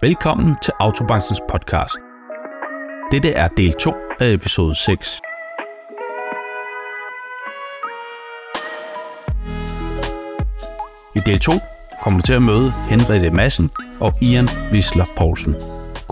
Velkommen til Autobranchens podcast. Dette er del 2 af episode 6. I del 2 kommer du til at møde Henriette Madsen og Ian Wisler Poulsen.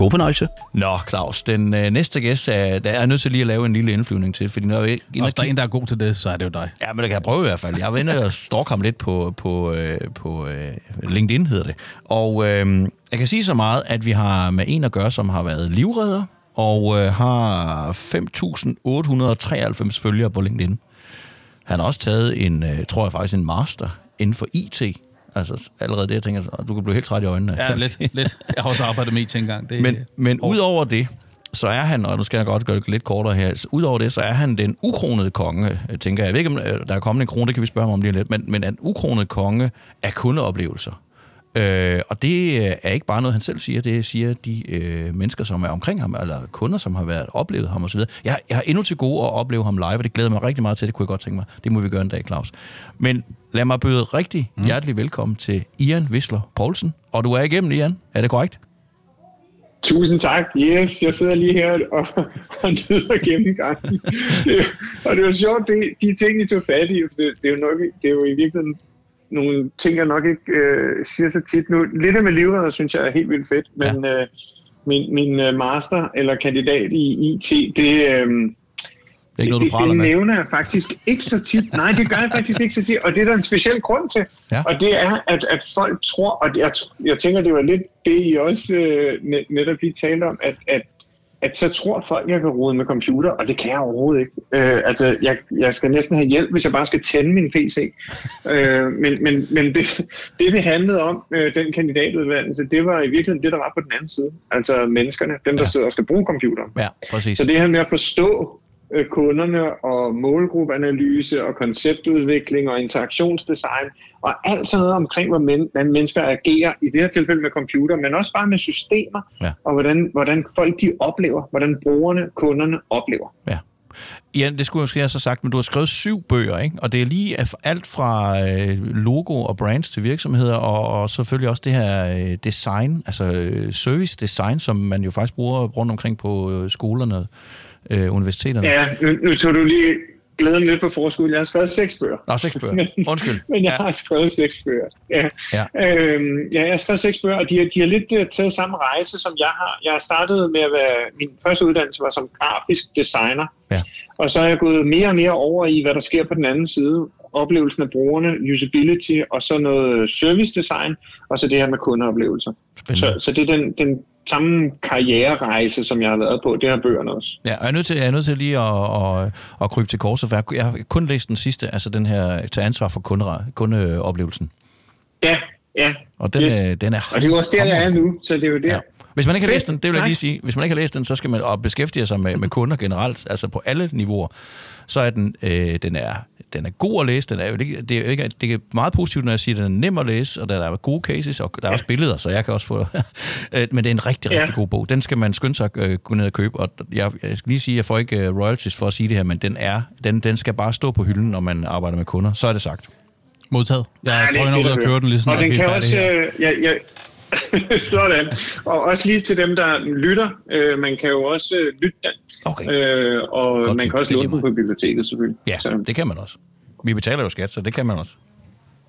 God fornøjelse. Nå, Claus, den øh, næste gæst er, der er jeg nødt til lige at lave en lille indflyvning til, fordi når jeg, Og hvis der er en, der er god til det, så er det jo dig. Ja, men det kan jeg prøve i hvert fald. Jeg været inde og stalk ham lidt på, på, øh, på øh, LinkedIn, hedder det. Og øh, jeg kan sige så meget, at vi har med en at gøre, som har været livredder, og øh, har 5.893 følgere på LinkedIn. Han har også taget en, øh, tror jeg faktisk, en master inden for IT. Altså allerede det, jeg tænker, du kan blive helt træt i øjnene. Ja, lidt, lidt. Jeg har også arbejdet med IT engang. Det, Men, men udover det, så er han, og nu skal jeg godt gøre det lidt kortere her, udover det, så er han den ukronede konge, tænker jeg. Jeg ved ikke, om øh, der er kommet en krone, det kan vi spørge ham om lige lidt, men, men en ukronede konge af kundeoplevelser. Øh, og det er ikke bare noget, han selv siger, det siger de øh, mennesker, som er omkring ham, eller kunder, som har været oplevet ham osv. Jeg, jeg har endnu til gode at opleve ham live, og det glæder mig rigtig meget til, det kunne jeg godt tænke mig. Det må vi gøre en dag, Claus. Men lad mig byde rigtig mm. hjertelig velkommen til Ian Wisler Poulsen. Og du er igennem, Ian. Er det korrekt? Tusind tak. Yes, jeg sidder lige her og, og nyder gennemgangen. Det, og det var sjovt, det, de ting, I tog fat i, det, det, er jo nok, det er jo i virkeligheden nogle ting, jeg nok ikke øh, siger så tit nu. Lidt med livredder, synes jeg er helt vildt fedt, men ja. øh, min, min øh, master eller kandidat i IT, det... Øh, det er ikke noget, du det, det nævner jeg faktisk ikke så tit. Nej, det gør jeg faktisk ikke så tit, og det er der en speciel grund til. Ja. Og det er, at, at folk tror, og jeg, jeg tænker, det var lidt det, I også øh, netop lige talte om, at, at, at så tror folk, jeg kan rode med computer, og det kan jeg overhovedet ikke. Øh, altså, jeg, jeg skal næsten have hjælp, hvis jeg bare skal tænde min PC. øh, men men, men det, det, det handlede om, øh, den kandidatuddannelse, det var i virkeligheden det, der var på den anden side. Altså menneskerne, dem, der ja. sidder og skal bruge computer. Ja, præcis. Så det her med at forstå øh, kunderne og målgruppeanalyse og konceptudvikling og interaktionsdesign og alt sådan noget omkring, hvordan mennesker agerer, i det her tilfælde med computer, men også bare med systemer, ja. og hvordan, hvordan folk de oplever, hvordan brugerne, kunderne oplever. Ja. Ja, det skulle jeg måske have så sagt, men du har skrevet syv bøger, ikke? og det er lige alt fra øh, logo og brands til virksomheder, og, og selvfølgelig også det her øh, design, altså service design, som man jo faktisk bruger rundt omkring på skolerne, øh, universiteterne. Ja, nu, nu tog du lige glæden lidt på forskud. Jeg har skrevet seks bøger. Nå, seks bøger. Undskyld. men jeg ja. har skrevet seks bøger. Ja. Ja. Øhm, ja, jeg har skrevet seks bøger, og de har, de har lidt uh, taget samme rejse, som jeg har. Jeg har startet med at være... Min første uddannelse var som grafisk designer. Ja. Og så er jeg gået mere og mere over i, hvad der sker på den anden side. Oplevelsen af brugerne, usability, og så noget service design, og så det her med kundeoplevelser. Så, så det er den, den samme karriererejse, som jeg har været på. Det har bøgerne også. Ja, og jeg er nødt til, jeg er nødt til lige at, at, at krybe til korset, for jeg har kun læst den sidste, altså den her til ansvar for kunde, kundeoplevelsen. Ja, ja. Og den, yes. er, den er... Og det er også der, jeg er nu, så det er jo der. Ja. Hvis man ikke har læst den, det vil jeg lige sige, hvis man ikke har læst den, så skal man og beskæftige sig med, med kunder generelt, altså på alle niveauer, så er den, øh, den er den er god at læse. Den er jo, det, det, er ikke, det er meget positivt, når jeg siger, at den er nem at læse, og der er gode cases, og der er ja. også billeder, så jeg kan også få øh, Men det er en rigtig, rigtig ja. god bog. Den skal man skynde sig at øh, gå ned og købe. Og jeg, jeg skal lige sige, at jeg får ikke royalties for at sige det her, men den, er, den, den skal bare stå på hylden, når man arbejder med kunder. Så er det sagt. Modtaget. Jeg ja, drøner ud og kører den lige sådan, og den kan også, øh, ja, ja, sådan. Og også lige til dem, der lytter. Øh, man kan jo også øh, lytte den. Okay. Øh, og Godt man kan også låne den på biblioteket, selvfølgelig. Ja, så. det kan man også. Vi betaler jo skat, så det kan man også.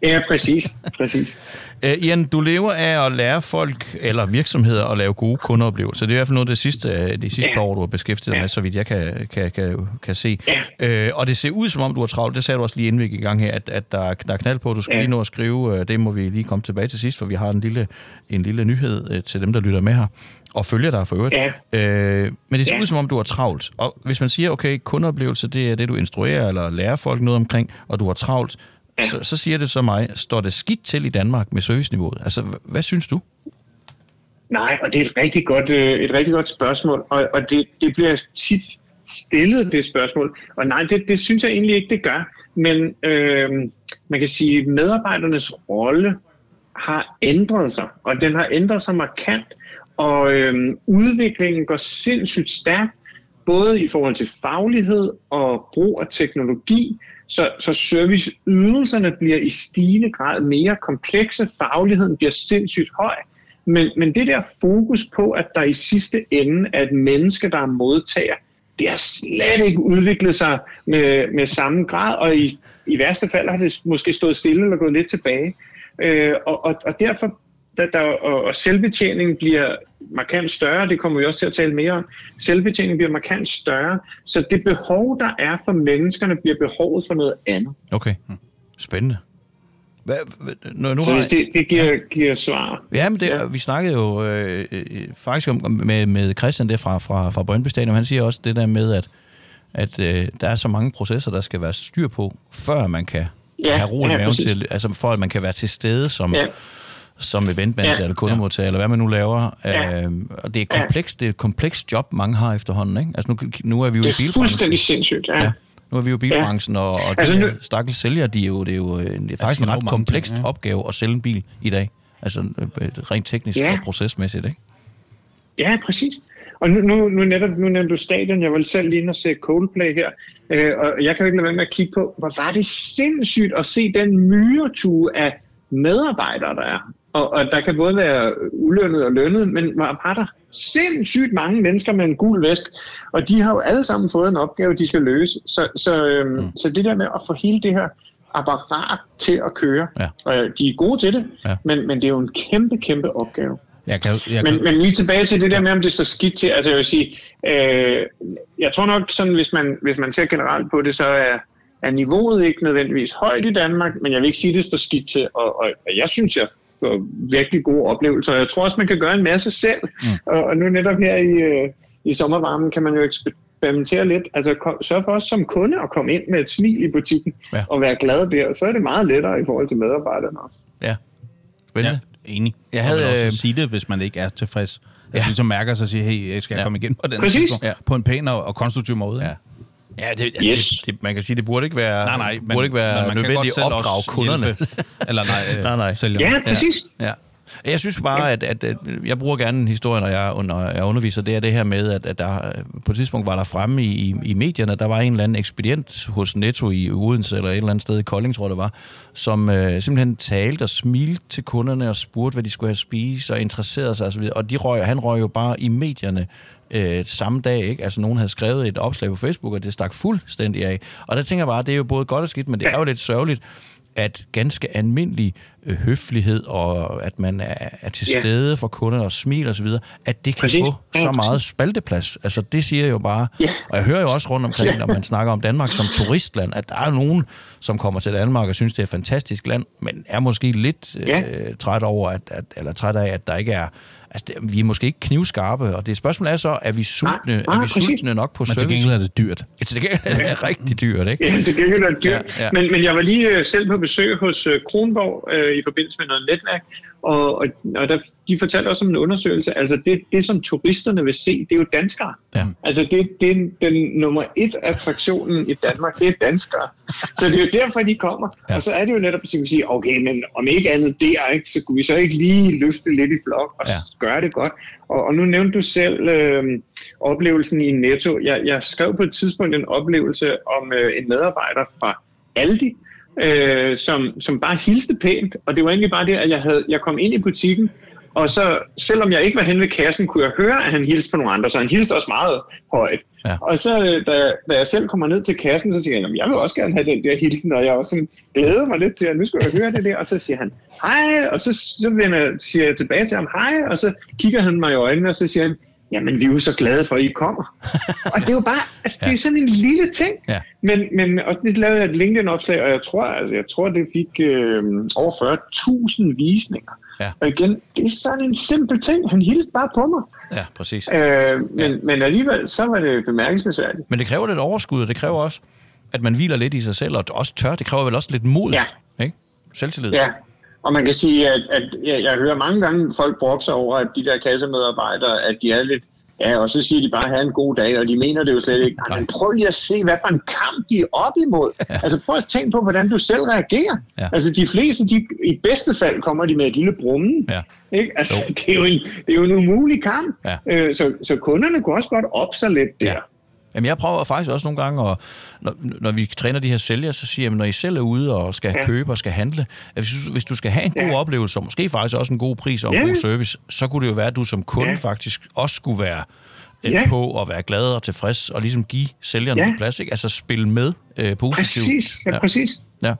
Ja, præcis. præcis. uh, Ian, du lever af at lære folk eller virksomheder at lave gode kundeoplevelser. Det er i hvert fald noget af det sidste, de sidste ja. år, du har beskæftiget dig ja. med, så vidt jeg kan, kan, kan, kan se. Ja. Uh, og det ser ud, som om du har travlt. Det sagde du også lige inden vi gik i gang her, at, at der, der er knald på. Du skal ja. lige nå at skrive. Uh, det må vi lige komme tilbage til sidst, for vi har en lille, en lille nyhed til dem, der lytter med her og følger dig for øvrigt. Ja. Øh, men det ser ja. ud som om, du har travlt. Og hvis man siger, okay, kundeoplevelse, det er det, du instruerer eller lærer folk noget omkring, og du har travlt, ja. så, så siger det så mig, står det skidt til i Danmark med serviceniveauet? Altså, hvad synes du? Nej, og det er et rigtig godt, øh, et rigtig godt spørgsmål, og, og det, det bliver tit stillet, det spørgsmål. Og nej, det, det synes jeg egentlig ikke, det gør. Men øh, man kan sige, at medarbejdernes rolle har ændret sig, og den har ændret sig markant. Og øhm, udviklingen går sindssygt stærkt, både i forhold til faglighed og brug af teknologi, så, så serviceydelserne bliver i stigende grad mere komplekse, fagligheden bliver sindssygt høj, men, men det der fokus på, at der i sidste ende er et menneske, der er modtager, det har slet ikke udviklet sig med, med samme grad, og i, i værste fald har det måske stået stille eller gået lidt tilbage. Øh, og, og, og derfor der, der, og, og selvbetjening bliver markant større, det kommer vi også til at tale mere om. Selvbetjening bliver markant større, så det behov, der er for menneskerne, bliver behovet for noget andet. Okay, spændende. Hvad, nu, nu så har... det, det giver, giver svar. Ja, men det, ja. vi snakkede jo øh, øh, faktisk om, med, med Christian der fra, fra, fra Brøndby Stadion, han siger også det der med, at, at øh, der er så mange processer, der skal være styr på, før man kan ja, have ro i ja, maven til, altså for at man kan være til stede som, ja som eventmanager ja. eller kundemodtager, ja. eller hvad man nu laver. Ja. Øh, og det er komplekst, det er et komplekst job, mange har efterhånden. Ikke? Altså nu, nu er vi jo det er i bilbranchen. fuldstændig sindssygt, ja. ja. Nu er vi jo i bilbranchen, ja. og, og altså, de nu... stakkels sælgere, de er jo, det er jo det er faktisk en ret kompleks ja. opgave at sælge en bil i dag. Altså øh, rent teknisk ja. og procesmæssigt, ikke? Ja, præcis. Og nu, nu, nu, netop, nu nævnte du stadion, jeg vil selv lige ind og se Coldplay her, øh, og jeg kan jo ikke lade være med at kigge på, hvor var det sindssygt at se den myretue af medarbejdere, der er. Og, og der kan både være ulønnet og lønnet, men var der sindssygt mange mennesker med en gul vest, og de har jo alle sammen fået en opgave, de skal løse. Så, så, øhm, mm. så det der med at få hele det her apparat til at køre, ja. og de er gode til det, ja. men, men det er jo en kæmpe, kæmpe opgave. Jeg kan, jeg kan... Men, men lige tilbage til det der med, om det står skidt til. Altså jeg vil sige, øh, jeg tror nok sådan, hvis man, hvis man ser generelt på det, så er er niveauet ikke nødvendigvis højt i Danmark, men jeg vil ikke sige, at det står skidt til, og, og jeg synes, jeg får virkelig gode oplevelser. Jeg tror også, man kan gøre en masse selv, mm. og, og nu netop her i, øh, i sommervarmen kan man jo eksperimentere lidt. Altså sørg for os som kunde at komme ind med et smil i butikken ja. og være glad der, og så er det meget lettere i forhold til medarbejderne også. Ja, Ja, enig. Jeg havde også øh, sige det, hvis man ikke er tilfreds. Ja. Altså ligesom mærker sig og siger, hey, jeg skal ja. komme igen på den Præcis. Ja. På en pæn og, og konstruktiv måde. Ja. Ja, det, altså, yes. det, det, man kan sige, det burde ikke være, nej, nej, men, burde ikke være men nødvendigt at opdrage kunderne. Eller nej, øh, nej, nej. Sælgerne. Ja, præcis. Ja. ja. Jeg synes bare, at, at, at jeg bruger gerne en historie, når jeg, når jeg underviser, det er det her med, at, at der på et tidspunkt var der fremme i, i, i medierne, der var en eller anden ekspedient hos Netto i Odense, eller et eller andet sted i Kolding, tror jeg det var, som øh, simpelthen talte og smilte til kunderne og spurgte, hvad de skulle have spise, og interesserede sig osv., og de røg, han røg jo bare i medierne øh, samme dag. Ikke? Altså, nogen havde skrevet et opslag på Facebook, og det stak fuldstændig af. Og der tænker jeg bare, det er jo både godt og skidt, men det er jo lidt sørgeligt, at ganske almindelig øh, høflighed, og at man er, er til stede ja. for kunderne og smiler osv., at det kan Præcis. få så meget spalteplads. Altså det siger jo bare, ja. og jeg hører jo også rundt omkring, når man snakker om Danmark som turistland, at der er nogen, som kommer til Danmark og synes, det er et fantastisk land, men er måske lidt ja. øh, træt over, at, at, eller træt af, at der ikke er Altså, det, vi er måske ikke knivskarpe, og det spørgsmål er så, er vi sultne, nej, nej, er vi sultne nok på service? Men til gengæld er det dyrt. Ja, til gengæld er det rigtig dyrt, ikke? Ja, til gengæld er det dyrt. Ja, ja. Men, men jeg var lige øh, selv på besøg hos øh, Kronborg øh, i forbindelse med noget netværk, og, og, og der, de fortalte også om en undersøgelse, altså det, det som turisterne vil se, det er jo danskere. Ja. Altså det, det er den nummer et attraktionen i Danmark, det er danskere. Så det er jo derfor, de kommer. Ja. Og så er det jo netop, at vi sige, okay, men om ikke andet der, ikke, så kunne vi så ikke lige løfte lidt i blok og ja. gøre det godt. Og, og nu nævnte du selv øh, oplevelsen i Netto. Jeg, jeg skrev på et tidspunkt en oplevelse om øh, en medarbejder fra Aldi, øh, som, som bare hilste pænt, og det var egentlig bare det, at jeg, havde, jeg kom ind i butikken, og så, selvom jeg ikke var hen ved kassen, kunne jeg høre, at han hilste på nogle andre, så han hilste også meget højt. Ja. Og så, da, da jeg selv kommer ned til kassen, så siger jeg, jeg vil også gerne have den der hilsen, og jeg også sådan glæder mig lidt til, at nu skal jeg høre det der, og så siger han, hej, og så, så vender, siger jeg tilbage til ham, hej, og så kigger han mig i øjnene, og så siger han, jamen vi er jo så glade for, at I kommer. og det er jo bare, altså det er sådan en lille ting. Ja. Men, men og det lavede jeg et LinkedIn-opslag, og jeg tror, altså, jeg tror det fik øh, over 40.000 visninger. Ja. Og igen, det er sådan en simpel ting. Han hilste bare på mig. Ja, præcis. Øh, men, ja. men alligevel, så var det bemærkelsesværdigt. Men det kræver lidt overskud, og det kræver også, at man hviler lidt i sig selv, og også tør. Det kræver vel også lidt mod, ja. ikke? Selvtillid. Ja, og man kan sige, at, at jeg, jeg hører mange gange folk brokke sig over, at de der kassemedarbejdere, at de er lidt Ja, og så siger de bare, have en god dag, og de mener det jo slet ikke. Men prøv lige at se, hvad for en kamp de er op imod. Ja. Altså prøv at tænke på, hvordan du selv reagerer. Ja. Altså de fleste, de, i bedste fald kommer de med et lille brummen. Ja. Ikke? Altså, det, er jo en, det er jo en umulig kamp. Ja. Øh, så, så kunderne kunne også godt op sig lidt der. Ja. Jamen, jeg prøver faktisk også nogle gange, og når, når vi træner de her sælgere, så siger jeg, når I selv er ude og skal ja. købe og skal handle, at hvis, hvis du skal have en god ja. oplevelse, og måske faktisk også en god pris og en ja. god service, så kunne det jo være, at du som kunde ja. faktisk også skulle være øh, ja. på og være glad og tilfreds, og ligesom give sælgeren ja. plads, ikke? Altså spille med øh, positivt. Præcis, ja, ja. præcis. Ja.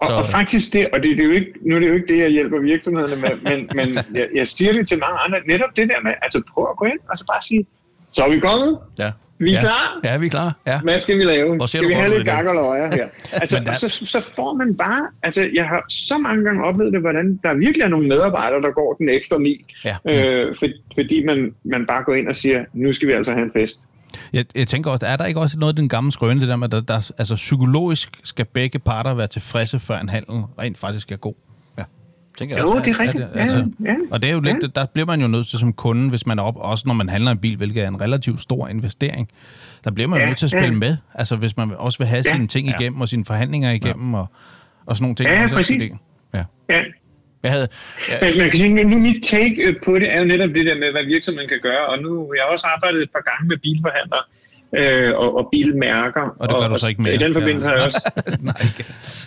Og, så... og faktisk det, og det, det er jo ikke, nu er det jo ikke det, jeg hjælper virksomhederne med, men, men jeg, jeg siger det til mange andre, netop det der med, altså prøv at gå ind, og så bare sige, så er vi kommet. Ja. Vi er ja. klar. Ja, vi er klar. Ja. Hvad skal vi lave? Skal vi have lidt gak og løjer her? Altså, der... så, så får man bare... Altså, jeg har så mange gange oplevet det, hvordan der virkelig er nogle medarbejdere, der går den ekstra mil. Ja. Øh, for, fordi man, man bare går ind og siger, nu skal vi altså have en fest. Jeg, jeg tænker også, er der ikke også noget den gamle skrøne, det der med, at der, der, altså psykologisk skal begge parter være tilfredse, før en handel rent faktisk er god? Tænker jeg jo, også. det er rigtigt. Ja, altså, ja, og det er jo lidt, ja. der bliver man jo nødt til som kunde, hvis man er op, også når man handler en bil, hvilket er en relativt stor investering, der bliver man jo ja, nødt til at spille ja. med. Altså hvis man også vil have ja. sine ting igennem, og sine forhandlinger igennem, ja. og, og sådan nogle ting. Ja, også præcis. Det. Ja. ja. Jeg havde, ja. Men man kan sige, nu mit take på det er jo netop det der med, hvad virksomheden kan gøre, og nu jeg har også arbejdet et par gange med bilforhandlere, øh, og, og bilmærker. Og det gør og, du så ikke mere. I den forbindelse ja. har jeg også... Nej,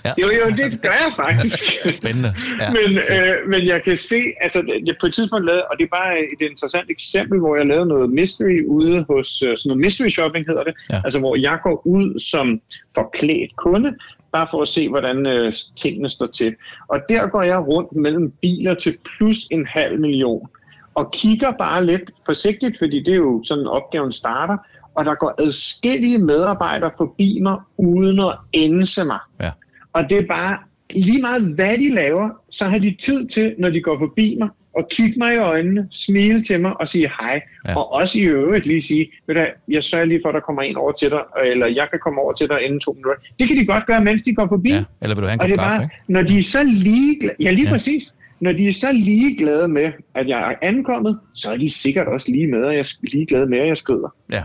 ja. Jo, jo, det gør jeg faktisk. Spændende. Ja. men, øh, men jeg kan se, altså jeg på et tidspunkt lavede, og det er bare et interessant eksempel, hvor jeg lavede noget mystery ude hos, øh, sådan noget mystery shopping hedder det, ja. altså hvor jeg går ud som forklædt kunde, bare for at se, hvordan øh, tingene står til. Og der går jeg rundt mellem biler til plus en halv million, og kigger bare lidt forsigtigt, fordi det er jo sådan, opgaven starter, og der går adskillige medarbejdere forbi mig, uden at ense mig. Ja. Og det er bare lige meget, hvad de laver, så har de tid til, når de går forbi mig, at kigge mig i øjnene, smile til mig og sige hej. Ja. Og også i øvrigt lige sige, ved du, jeg sørger lige for, at der kommer en over til dig, eller jeg kan komme over til dig inden to minutter. Det kan de godt gøre, mens de går forbi. Ja. Eller vil du have en kop kaffe, bare, Når de er så ligeglade, ja lige ja. præcis, når de er så ligeglade med, at jeg er ankommet, så er de sikkert også lige med, at jeg er ligeglade med, at jeg skrider. Ja.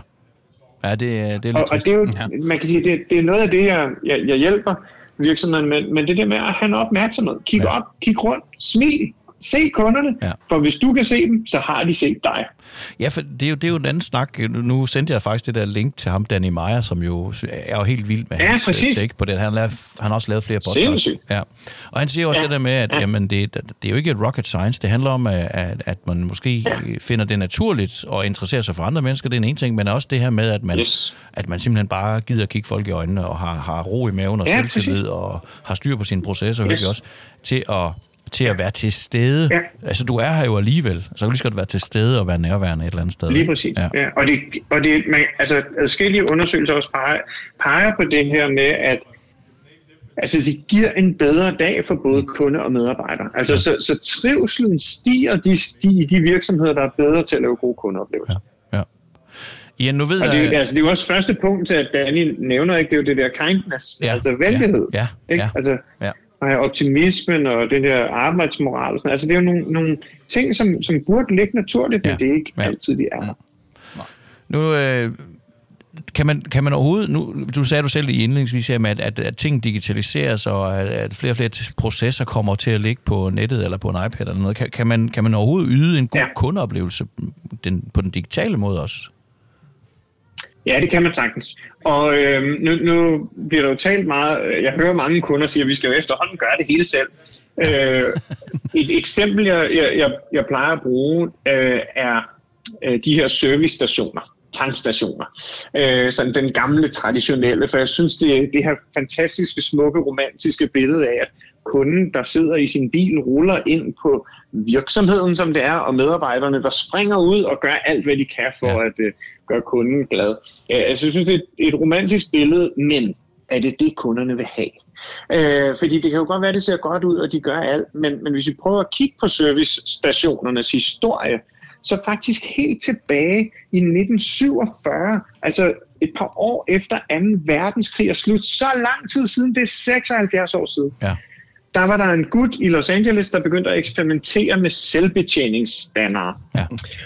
Ja, det, det er lidt og, og det er jo, ja. man kan sige, det, det er noget af det, jeg, jeg, jeg hjælper virksomheden med, men det der med at have en opmærksomhed. Kig ja. op, kig rundt, smil, se kunderne, ja. for hvis du kan se dem, så har de set dig. Ja, for det er jo, det er jo en anden snak. Nu sendte jeg faktisk det der link til ham, Danny Meyer, som jo er jo helt vild med ja, hans præcis. take på det. Han, lavet, han har også lavet flere podcasts. Ja. Og han siger også ja. det der med, at ja. jamen, det, det er jo ikke et rocket science. Det handler om, at, at man måske ja. finder det naturligt og interesserer sig for andre mennesker. Det er en ting, men også det her med, at man, yes. at man simpelthen bare gider at kigge folk i øjnene og har, har ro i maven og ja, selvtillid præcis. og har styr på sine processer, yes. også, til at til at være til stede. Ja. Altså, du er her jo alligevel, så kan du lige så godt være til stede og være nærværende et eller andet sted. Lige præcis, ja. ja. Og, det, og det, man, altså, adskillige undersøgelser også peger, peger på det her med, at altså, det giver en bedre dag for både mm. kunde og medarbejdere. Altså, ja. så, så trivselen stiger de, de, de virksomheder, der er bedre til at lave gode kundeoplevelser. Ja. Ja, nu ved og det, altså, det er jo også første punkt at Danny nævner, ikke? det er jo det der kindness, ja. altså venlighed. Ja, ja, ikke? ja. Altså, ja og optimismen og den der arbejdsmoral. Og sådan. Altså, det er jo nogle, nogle ting, som, som burde ligge naturligt, men ja. det er ikke ja. altid, de er. Ja. Nu, øh, kan man, kan man overhovedet, nu, du sagde du selv i indledningsvis, at, at, at ting digitaliseres, og at, at flere og flere processer kommer til at ligge på nettet eller på en iPad eller noget. Kan, kan, man, kan man overhovedet yde en god ja. kundeoplevelse den, på den digitale måde også? Ja, det kan man sagtens. Og øh, nu, nu bliver der jo talt meget, jeg hører mange kunder sige, at vi skal jo efterhånden gøre det hele selv. øh, et eksempel, jeg, jeg, jeg plejer at bruge, øh, er øh, de her servicestationer, tankstationer. Øh, sådan den gamle, traditionelle, for jeg synes, det, det her fantastiske, smukke, romantiske billede af, at kunden, der sidder i sin bil, ruller ind på virksomheden, som det er, og medarbejderne, der springer ud og gør alt, hvad de kan for ja. at uh, gøre kunden glad. Altså, jeg synes, det er et, romantisk billede, men er det det, kunderne vil have? Uh, fordi det kan jo godt være, at det ser godt ud, og de gør alt, men, men hvis vi prøver at kigge på servicestationernes historie, så faktisk helt tilbage i 1947, altså et par år efter 2. verdenskrig er slut, så lang tid siden, det er 76 år siden, ja der var der en gut i Los Angeles, der begyndte at eksperimentere med selvbetjeningsstandere. Ja.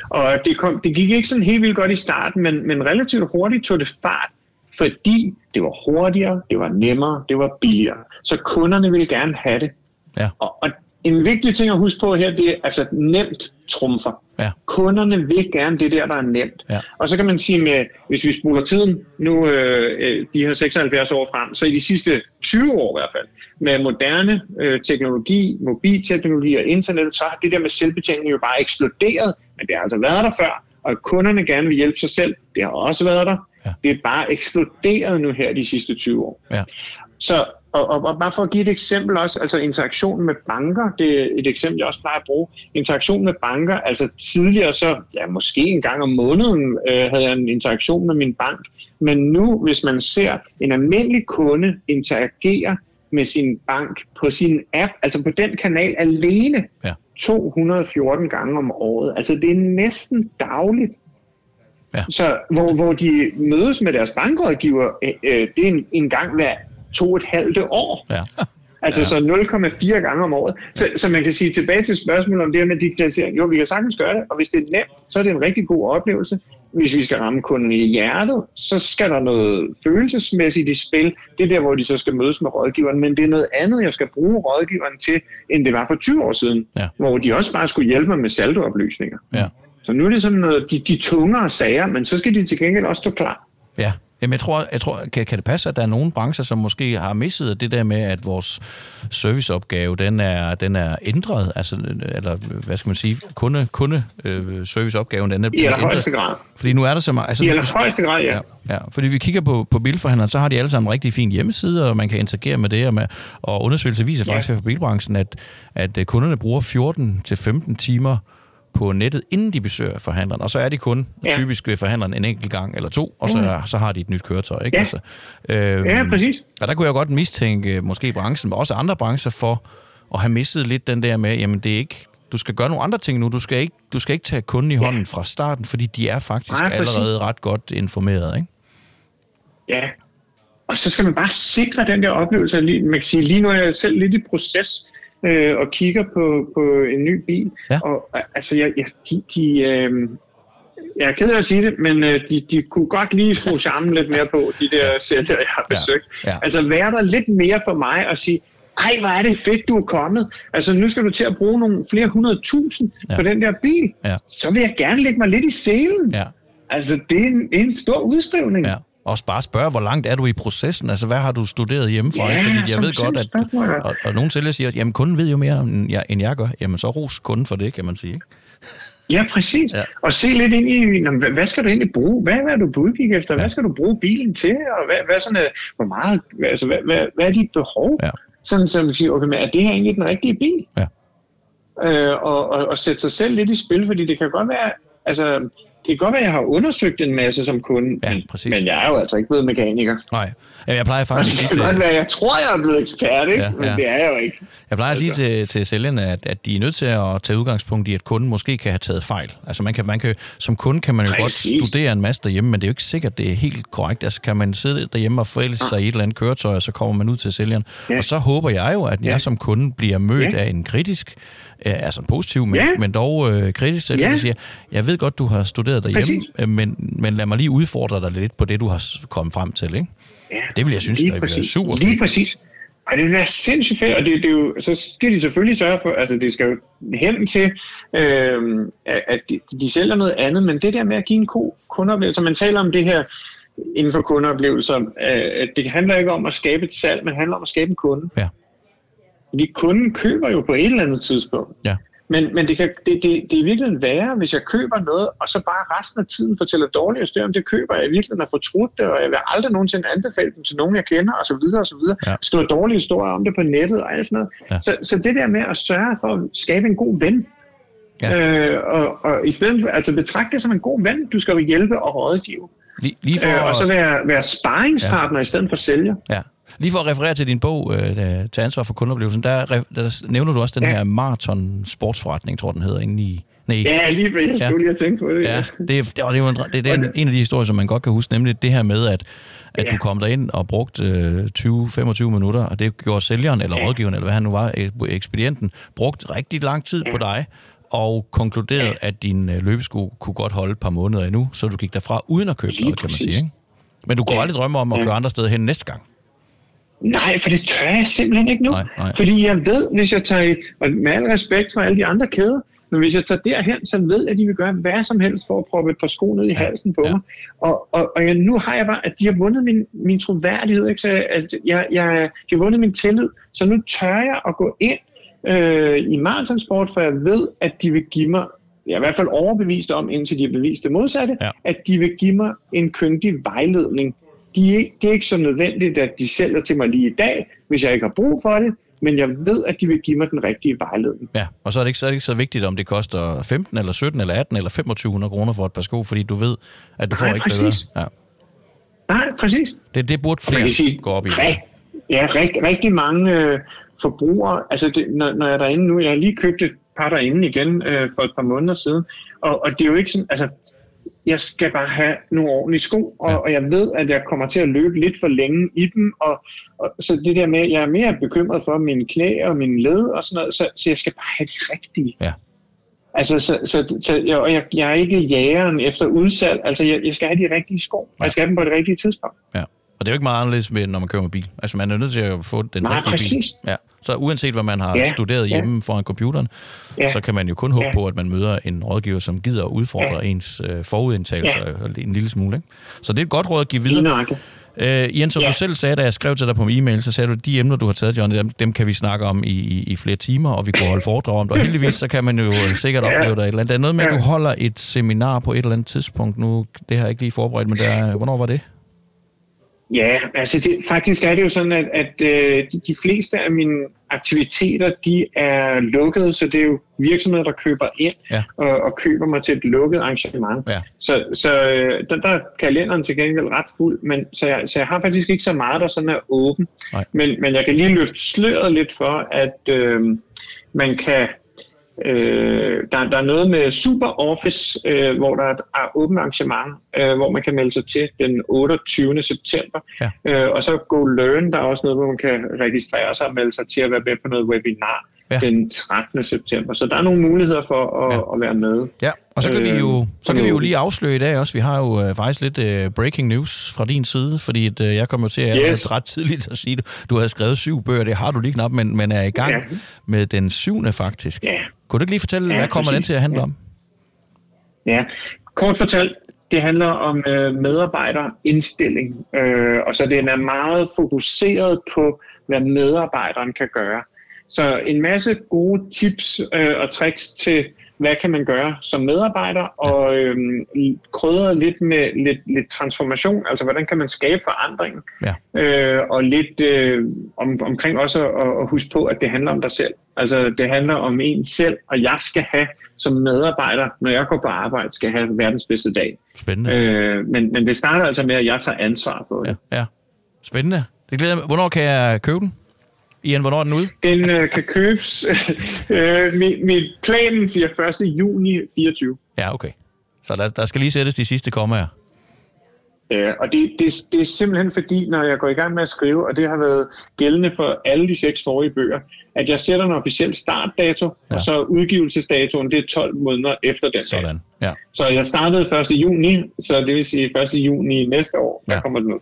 Og det, kom, det gik ikke sådan helt vildt godt i starten, men, men relativt hurtigt tog det fart, fordi det var hurtigere, det var nemmere, det var billigere. Så kunderne ville gerne have det. Ja. Og, og en vigtig ting at huske på her, det er altså nemt trumfer. Ja. kunderne vil gerne det der, der er nemt. Ja. Og så kan man sige, med, hvis vi spoler tiden nu øh, øh, de her 76 år frem, så i de sidste 20 år i hvert fald, med moderne øh, teknologi, mobilteknologi og internet, så har det der med selvbetjening jo bare eksploderet, men det har altså været der før, og at kunderne gerne vil hjælpe sig selv, det har også været der. Ja. Det er bare eksploderet nu her de sidste 20 år. Ja. Så, og, og, og bare for at give et eksempel også, altså interaktion med banker, det er et eksempel, jeg også plejer at bruge. Interaktion med banker, altså tidligere så, ja måske en gang om måneden øh, havde jeg en interaktion med min bank, men nu, hvis man ser en almindelig kunde interagere med sin bank på sin app, altså på den kanal alene, Ja. 214 gange om året. Altså det er næsten dagligt. Ja. Så hvor, hvor de mødes med deres bankrådgiver, øh, øh, det er en, en gang hver to et halvt år. Ja. Altså så 0,4 gange om året. Så, så man kan sige tilbage til spørgsmålet om det her med digitalisering. Jo, vi kan sagtens gøre det, og hvis det er nemt, så er det en rigtig god oplevelse. Hvis vi skal ramme kunden i hjertet, så skal der noget følelsesmæssigt i spil. Det er der, hvor de så skal mødes med rådgiveren. Men det er noget andet, jeg skal bruge rådgiveren til, end det var for 20 år siden. Ja. Hvor de også bare skulle hjælpe mig med saldooplysninger. Ja. Så nu er det sådan noget, de, de tungere sager, men så skal de til gengæld også stå klar. Ja. Jamen, jeg tror, jeg tror kan, kan det passe, at der er nogle brancher, som måske har misset det der med, at vores serviceopgave, den er, den er ændret, altså, eller hvad skal man sige, kunde, kunde øh, serviceopgaven, den er I blevet ændret. grad. Fordi nu er der så meget... Altså, I allerhøjeste grad, ja. Ja, ja, fordi vi kigger på, på bilforhandleren, så har de alle sammen en rigtig fin hjemmeside, og man kan interagere med det, og, med, og undersøgelser viser Ja. faktisk for bilbranchen, at, at øh, kunderne bruger 14-15 timer på nettet, inden de besøger forhandleren. Og så er de kun ja. Ja. typisk ved forhandleren en enkelt gang eller to, og så, så har de et nyt køretøj. Ikke? Ja. Altså, øhm, Ja, præcis. Og der kunne jeg godt mistænke øh, måske branchen, men også andre brancher for at have mistet lidt den der med, jamen det er ikke, du skal gøre nogle andre ting nu. Du skal ikke, du skal ikke tage kunden i hånden fra starten, fordi de er faktisk Nej, allerede ret godt informeret. Ikke? Ja. Og så skal man bare sikre den der oplevelse. Man kan sige, lige nu er jeg selv lidt i proces øh, og kigger på, på en ny bil. Ja. Og altså, jeg, jeg, de, de, øh, jeg er ked af at sige det, men øh, de, de kunne godt lige skrue sammen lidt mere på, de der sælgere, jeg har Ja. besøgt. Ja. Altså, være der lidt mere for mig og sige, ej, hvor er det fedt, du er kommet. Altså, nu skal du til at bruge nogle flere hundrede tusind Ja. ja. på den der bil. Ja. Så vil jeg gerne lægge mig lidt i selen. Ja. Altså, det er en, en stor udskrivning. Ja. Også bare spørge, hvor langt er du i processen? Altså, hvad har du studeret hjemmefra? Ja? Fordi jeg ved godt, at... ja. Og, og nogle sælgere siger, jamen, kunden ved jo mere, end jeg, end jeg gør. Jamen, så ros kunden for det, kan man sige. Ja, præcis. Ja. Ja. Og se lidt ind i, hvad, skal du egentlig bruge? Hvad, er du på udkig efter? Hvad skal du bruge bilen til? Og hvad, hvad, sådan, øh, hvor meget, altså, hvad, hvad, hvad er dit behov? Ja. Sådan, så man siger, okay, men er det her egentlig den rigtige bil? Ja. Øh, og, og, og sætte sig selv lidt i spil, fordi det kan godt være, altså, det kan godt være, at jeg har undersøgt en masse som kunde, Ja, men, præcis. men jeg er jo altså ikke blevet mekaniker. Nej. Jamen, Jeg plejer faktisk at sige til, være, jeg tror, jeg er blevet ekspert, ikke? Ja, Ja, men ja. det er jeg jo ikke. jeg plejer at sige Altså. til, til sælgerne, at, at de er nødt til at tage udgangspunkt i, at kunden måske kan have taget fejl. Altså man kan, man kan, som kunde kan man jo Præcis. godt studere en masse derhjemme, men det er jo ikke sikkert, det er helt korrekt. Altså kan man sidde derhjemme og forælde sig i et eller andet køretøj, og så kommer man ud til sælgeren. Ja. Og så håber jeg jo, at jeg Ja. som kunde bliver mødt Ja. af en kritisk, altså en positiv, men, Ja. men dog øh, kritisk sælger, Ja. siger, jeg ved godt, du har studeret derhjemme, Præcis. men, men lad mig lige udfordre dig lidt på det, du har kommet frem til. Ikke? Ja, Det vil jeg synes, der præcis. super Lige præcis. Og det vil være sindssygt fedt, og det, det er jo, så skal de selvfølgelig sørge for, altså det skal jo hen til, øh, at de, de sælger noget andet, men det der med at give en god kundeoplevelse, man taler om det her inden for kundeoplevelser, øh, at det handler ikke om at skabe et salg, men handler om at skabe en kunde. Ja. Fordi kunden køber jo på et eller andet tidspunkt. Ja. Men, men det, kan, det, det, det er i virkeligheden værre, hvis jeg køber noget, og så bare resten af tiden fortæller dårlige historier om det køber, jeg i virkeligheden har fortrudt det, og jeg vil aldrig nogensinde anbefale dem til nogen, jeg kender, og så videre, og så videre. Ja. Stå dårlige historier om det på nettet og alt sådan noget. Ja. Så, så det der med at sørge for at skabe en god ven, Ja. øh, og, og i stedet altså betragte det som en god ven, du skal jo hjælpe og rådgive. Lige, lige for, Øh, og så være, være sparringspartner ja. i stedet for sælger. Ja. Lige for at referere til din bog, øh, til ansvar for kundeoplevelsen, der, der nævner du også den Ja. her maraton sportsforretning, tror den hedder, inde i... Nej, Ja, lige jeg Ja. skulle lige have tænkt på det. ja. Det, er, det, er, det er, jo en, det er den, en af de historier, som man godt kan huske, nemlig det her med, at, at Ja. du kom derind og brugte øh, 20-25 minutter, og det gjorde sælgeren, eller Ja. rådgiveren, eller hvad han nu var, øh, ekspedienten, brugt rigtig lang tid på dig, og konkluderede, at din øh, løbesko kunne godt holde et par måneder endnu, så du gik derfra uden at købe noget, kan man sige. Ikke? Men du kunne Ja. aldrig drømme om at Ja. køre andre steder hen næste gang. Nej, for det tør jeg simpelthen ikke nu. Nej, nej. Fordi jeg ved, hvis jeg tager, og med al respekt for alle de andre kæder, Men hvis jeg tager derhen, så ved jeg, at de vil gøre hvad som helst for at proppe et par sko ned i halsen på ja. mig. Og, og, og jeg, nu har jeg bare, at de har vundet min, min troværdighed, ikke? Så at jeg, jeg, de har vundet min tillid, så nu tør jeg at gå ind øh, i maratonsport, for jeg ved, at de vil give mig jeg er i hvert fald overbevist om, indtil de har bevist det modsatte, Ja. at de vil give mig en køndig vejledning. De det er ikke så nødvendigt, at de sælger til mig lige i dag, hvis jeg ikke har brug for det, men jeg ved, at de vil give mig den rigtige vejledning. Ja, og så er, det ikke, så er det ikke så vigtigt, om det koster 15 eller 17 eller 18 eller 2500 kroner for et par sko, fordi du ved, at du får Nej, ikke præcis. bedre. Ja. Nej, præcis. Det, det burde flere sige, gå op i. Ja, rigt, rigtig mange øh, forbrugere, altså det, når, når jeg er derinde nu, jeg har lige købt et par derinde igen øh, for et par måneder siden, og, og det er jo ikke sådan, altså jeg skal bare have nogle ordentlige sko, og, Ja. ja. og jeg ved, at jeg kommer til at løbe lidt for længe i dem, og, og så det der med, jeg er mere bekymret for mine knæ og mine led og sådan noget, så, så jeg skal bare have de rigtige. Ja. Altså, så, så, så jeg, og jeg, jeg er ikke jægeren efter udsalg, altså jeg, jeg skal have de rigtige sko, og jeg skal have dem på det rigtige tidspunkt. Ja. Og det er jo ikke meget anderledes, med, når man kører med bil. Altså, man er nødt til at få den Nej, rigtige præcis. bil. Ja. Så uanset hvad man har Ja, studeret ja. hjemme foran computeren, Ja. så kan man jo kun håbe Ja. på, at man møder en rådgiver, som gider at udfordre Ja. ens øh, forudindtagelser Ja. en lille smule. Ikke? Så det er et godt råd at give videre. nøjagtigt. Øh, Jens, som Ja. du selv sagde, da jeg skrev til dig på min e-mail, så sagde du, at de emner, du har taget, John, dem, dem kan vi snakke om i, i, i flere timer, og vi kunne holde foredrag om det. Og heldigvis, så kan man jo øh, sikkert Ja. opleve dig et eller andet. Der er noget med, at du holder et seminar på et eller andet tidspunkt nu. Det har jeg ikke lige forberedt, men der, hvornår var det? Ja, altså det, faktisk er det jo sådan, at, at øh, de, de fleste af mine aktiviteter, de er lukkede, så det er jo virksomheder, der køber ind Ja. og, og køber mig til et lukket arrangement. Ja. Så, så øh, der, der er kalenderen til gengæld ret fuld, men, så, jeg, så jeg har faktisk ikke så meget, der sådan er åben. Nej. Men, men jeg kan lige løfte sløret lidt for, at øh, man kan... Øh, der, der er noget med Super Office, øh, hvor der er et åbent arrangement, øh, hvor man kan melde sig til den 28. september. Ja. Øh, og så Go Learn, der er også noget, hvor man kan registrere sig og melde sig til at være med på noget webinar Ja. den 13. september. Så der er nogle muligheder for at, Ja. at være med. Ja, og så kan, vi jo, Øh, så kan vi jo lige afsløre i dag også, vi har jo øh, faktisk lidt øh, breaking news fra din side, fordi at, øh, jeg kommer til at Yes. ret tidligt at sige, du, du har skrevet syv bøger, det har du lige knap, men, men er i gang Ja. med den syvende faktisk. Ja. Kunne du ikke lige fortælle, Ja, hvad kommer den præcis. til at handle Ja. om? Ja, kort fortalt, det handler om øh, medarbejderindstilling, øh, og så den er meget fokuseret på, hvad medarbejderen kan gøre. Så en masse gode tips øh, og tricks til, hvad kan man gøre som medarbejder, og øh, krydret lidt med lidt, lidt transformation, altså hvordan kan man skabe forandring, Ja. øh, og lidt øh, om, omkring også at, at huske på, at det handler om dig selv. Altså det handler om en selv, og jeg skal have som medarbejder, når jeg går på arbejde, skal have verdens bedste dag. Spændende. Øh, men, men det starter altså med, at jeg tager ansvar for det. Ja, ja. Spændende. Det glæder mig. Hvornår kan jeg købe den? Ian, hvornår er den ude? Den øh, kan købes. øh, mit, mit planen siger 1. juni 24. Ja, okay. Så der, der skal lige sættes de sidste kommaer. Øh, og det, det, det er simpelthen fordi, når jeg går i gang med at skrive, og det har været gældende for alle de seks forrige bøger, at jeg sætter en officiel startdato, Ja. og så udgivelsesdatoen, det er 12 måneder efter den dag. Sådan. Ja. Så jeg startede 1. juni, så det vil sige 1. juni næste år, der Ja. kommer den ud.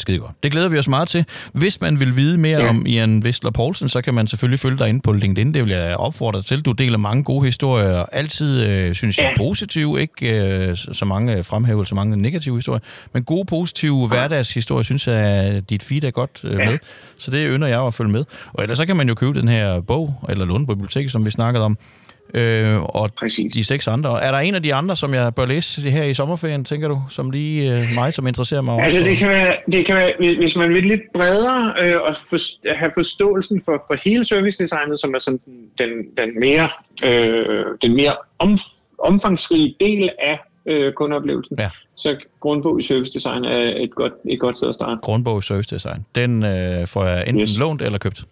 Skide godt. Det glæder vi os meget til. Hvis man vil vide mere ja. Ja. om Ian Vestler Poulsen, så kan man selvfølgelig følge dig inde på LinkedIn. Det vil jeg opfordre dig til. Du deler mange gode historier. Altid, øh, synes jeg, Ja. positive. Ikke øh, så mange fremhævelser, mange negative historier. Men gode, positive hverdagshistorier, synes jeg, at dit feed er godt øh, Ja. med. Så det ynder jeg at følge med. Og ellers så kan man jo købe den her bog, eller låne på biblioteket, som vi snakkede om. Øh, og Præcis. de seks andre. Er der en af de andre, som jeg bør læse her i sommerferien, tænker du? Som lige øh, mig, som interesserer mig Altså også? det kan være, det kan være hvis- man vil lidt bredere øh, og for, have forståelsen for, for hele servicedesignet, som er sådan den, den mere, øh, den mere om, omfangsrige del af øh, kundeoplevelsen, Ja. så grundbog i service design er et godt, et godt sted at starte. grundbog i service design. Den øh, får jeg enten. Yes. lånt eller købt.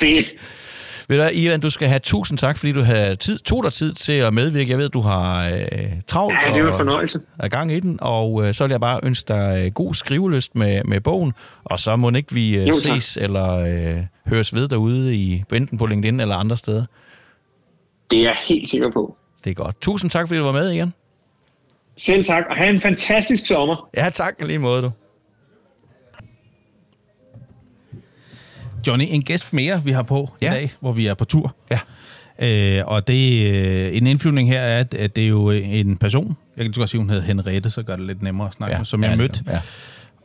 Fedt! Ved du Ivan, du skal have tusind tak, fordi du havde tid, tog dig tid til at medvirke. Jeg ved, du har øh, travlt Ja, det var og fornøjelse. er gang i den, og øh, så vil jeg bare ønske dig øh, god skrivelyst med, med bogen, og så må ikke vi øh, Jo, tak. ses eller øh, høres ved derude, i, enten på LinkedIn eller andre steder. Det er jeg helt sikker på. Det er godt. Tusind tak, fordi du var med igen. Selv tak, og have en fantastisk sommer. Ja, tak lige måde, du. Johnny, en gæst mere, vi har på Ja. i dag, hvor vi er på tur. Ja. Øh, og det, øh, en indflyvning her er, at, at det er jo en person, jeg kan godt sige, hun hedder Henriette, så gør det lidt nemmere at snakke ja, med, som jeg ja, mødte Ja.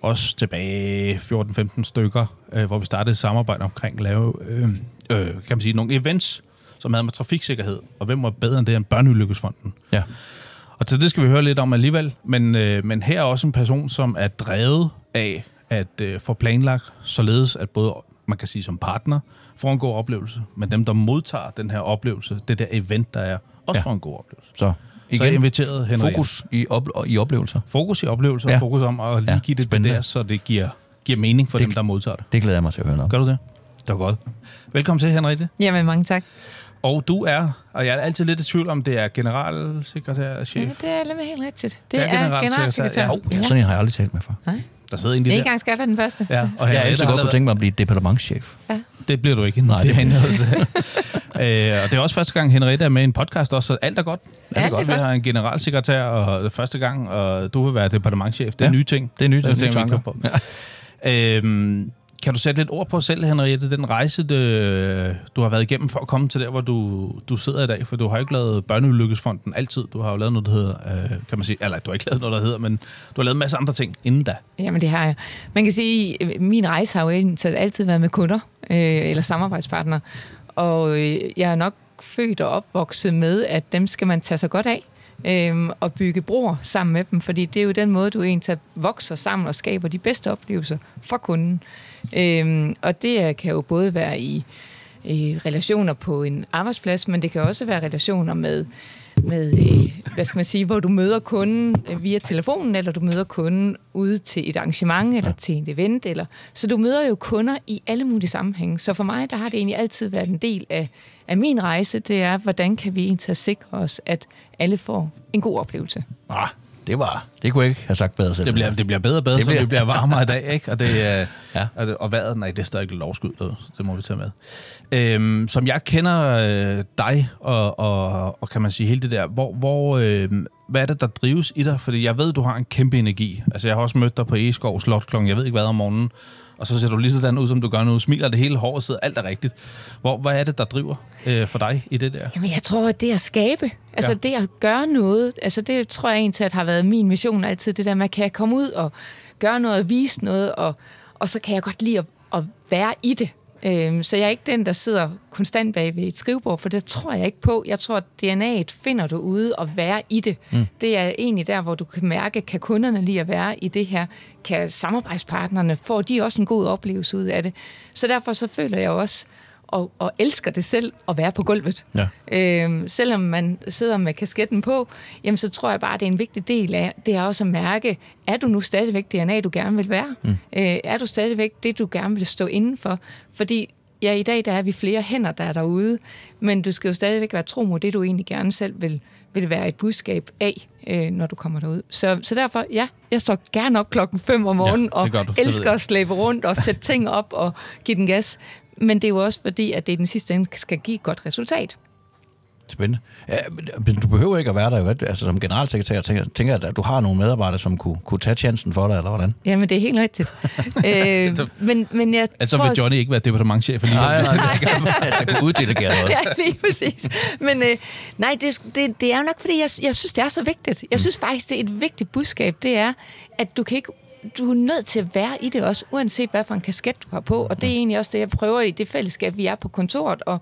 også tilbage 14-15 stykker, øh, hvor vi startede et samarbejde omkring at lave øh, øh, kan man sige, nogle events, som havde med trafiksikkerhed, og hvem var bedre end det end Børneulykkesfonden. ja. Og til det skal vi høre lidt om alligevel, men, øh, men her er også en person, som er drevet af at øh, få planlagt, således at både, man kan sige som partner, får en god oplevelse, men dem, der modtager den her oplevelse, det der event, der er, også Ja. får en god oplevelse. Så Så jeg igen, inviterede Henrik. fokus i, op, i oplevelser. Fokus i oplevelser, Ja. fokus om at lige Ja, give det, det der, så det giver, giver mening for Det- dem, der modtager det. Det glæder jeg mig til at høre noget. Gør du det? Det var godt. Velkommen til, Henriette. Jamen, mange tak. Og du er, og jeg er altid lidt i tvivl om, det er generalsekretær, chef. Ja, det er nemlig helt rigtigt. Det, Det er er, generalsekretær, generalsekretær. ja. Oh, ja. Sådan en har jeg aldrig talt med for. Nej, Der sidder en det lige er der. ikke engang skal jeg være den første. Ja, og Jeg har altid godt kunne tænke mig at blive departementschef. Det bliver du ikke. Nej, det det er øh, og det er også første gang, Henriette er med i en podcast også, så alt er godt. Alt er godt. Vi har en generalsekretær, og det er første gang, og du vil være departementchef. Det er Ja, ja. nye ting. det er nye ting, Det nye tænker vi tanker. på. Øhm, kan du sætte lidt ord på selv, Henriette, den rejse, det, du har været igennem for at komme til der, hvor du, du sidder i dag? For du har ikke lavet Børneulykkesfonden altid. Du har jo lavet noget, der hedder, øh, kan man sige, eller du har ikke lavet noget, der hedder, men du har lavet en masse andre ting inden da. Jamen, det har jeg. Man kan sige, min rejse har jo altid været med kunder øh, eller samarbejdspartnere. Og øh, jeg er nok født og opvokset med, at dem skal man tage sig godt af øh, og bygge broer sammen med dem, fordi det er jo den måde, du egentlig vokser sammen og skaber de bedste oplevelser for kunden. Øh, og det kan jo både være i, i relationer på en arbejdsplads, men det kan også være relationer med med, øh, hvad skal man sige, hvor du møder kunden øh, via telefonen, eller du møder kunden ude til et arrangement, eller til et event, eller så du møder jo kunder i alle mulige sammenhænge. Så for mig, der har det egentlig altid været en del af, af min rejse, det er, hvordan kan vi egentlig sikre os, at alle får en god oplevelse. Ah, det var... Det kunne jeg ikke have sagt bedre selv. Det bliver, det bliver bedre og bedre, Det det bliver... så vi bliver varmere i dag, ikke? Og, det, øh, Ja. og, det, og vejret, nej, det er stadig lovskud, det, det må vi tage med. Øhm, som jeg kender øh, dig, og, og, og kan man sige hele det der, hvor, hvor, øh, hvad er det, der drives i dig? Fordi jeg ved, du har en kæmpe energi. Altså, jeg har også mødt dig på Egeskov Slot klokken, jeg ved ikke hvad om morgenen, og så ser du lige sådan ud, som du gør nu. Smiler det hele håret, sidder alt er rigtigt. Hvor, hvad er det, der driver øh, for dig i det der? Jamen, jeg tror, at det at skabe, altså Ja. det at gøre noget, altså det tror jeg egentlig at har været min mission altid, det der med, kan jeg komme ud og gøre noget og vise noget, og, og så kan jeg godt lide at, at være i det. Øhm, så jeg er ikke den, der sidder konstant bag ved et skrivebord, for det tror jeg ikke på. Jeg tror, at DNA'et finder du ude og være i det. Mm. Det er egentlig der, hvor du kan mærke, kan kunderne lige at være i det her? Kan samarbejdspartnerne, får de også en god oplevelse ud af det? Så derfor så føler jeg også, og, og elsker det selv at være på gulvet. Ja. Øhm, selvom man sidder med kasketten på, jamen så tror jeg bare, det er en vigtig del af, det er også at mærke, er du nu stadigvæk DNA, du gerne vil være? Mm. Øh, er du stadigvæk det, du gerne vil stå indenfor? Fordi ja, i dag der er vi flere hænder, der er derude, men du skal jo stadigvæk være tro mod det, du egentlig gerne selv vil, vil være et budskab af, øh, når du kommer derud. Så, så derfor, ja, jeg står gerne op klokken 5 om morgenen det og elsker at slæbe rundt og sætte ting op og give den gas. Men det er jo også fordi, at det i den sidste ende skal give et godt resultat. Spændende. Ja, men- du behøver ikke at være der jo. Altså, som generalsekretær tænker, tænker jeg, at du har nogle medarbejdere, som kunne, kunne tage chancen for dig, eller hvordan? Jamen, det er helt rigtigt. øh, men, men jeg Altså tror... vil Johnny ikke være departementchef alligevel. Nej, nej, nej. altså, jeg kunne uddelegere noget. ja, lige præcis. Men øh, nej, det, det, det er jo nok, fordi jeg, jeg synes, det er så vigtigt. Jeg synes faktisk, det er et vigtigt budskab. Det er, at du kan ikke du er nødt til at være i det også, uanset hvad for en kasket du har på. Og det er egentlig også det, jeg prøver i det fællesskab, vi er på kontoret. Og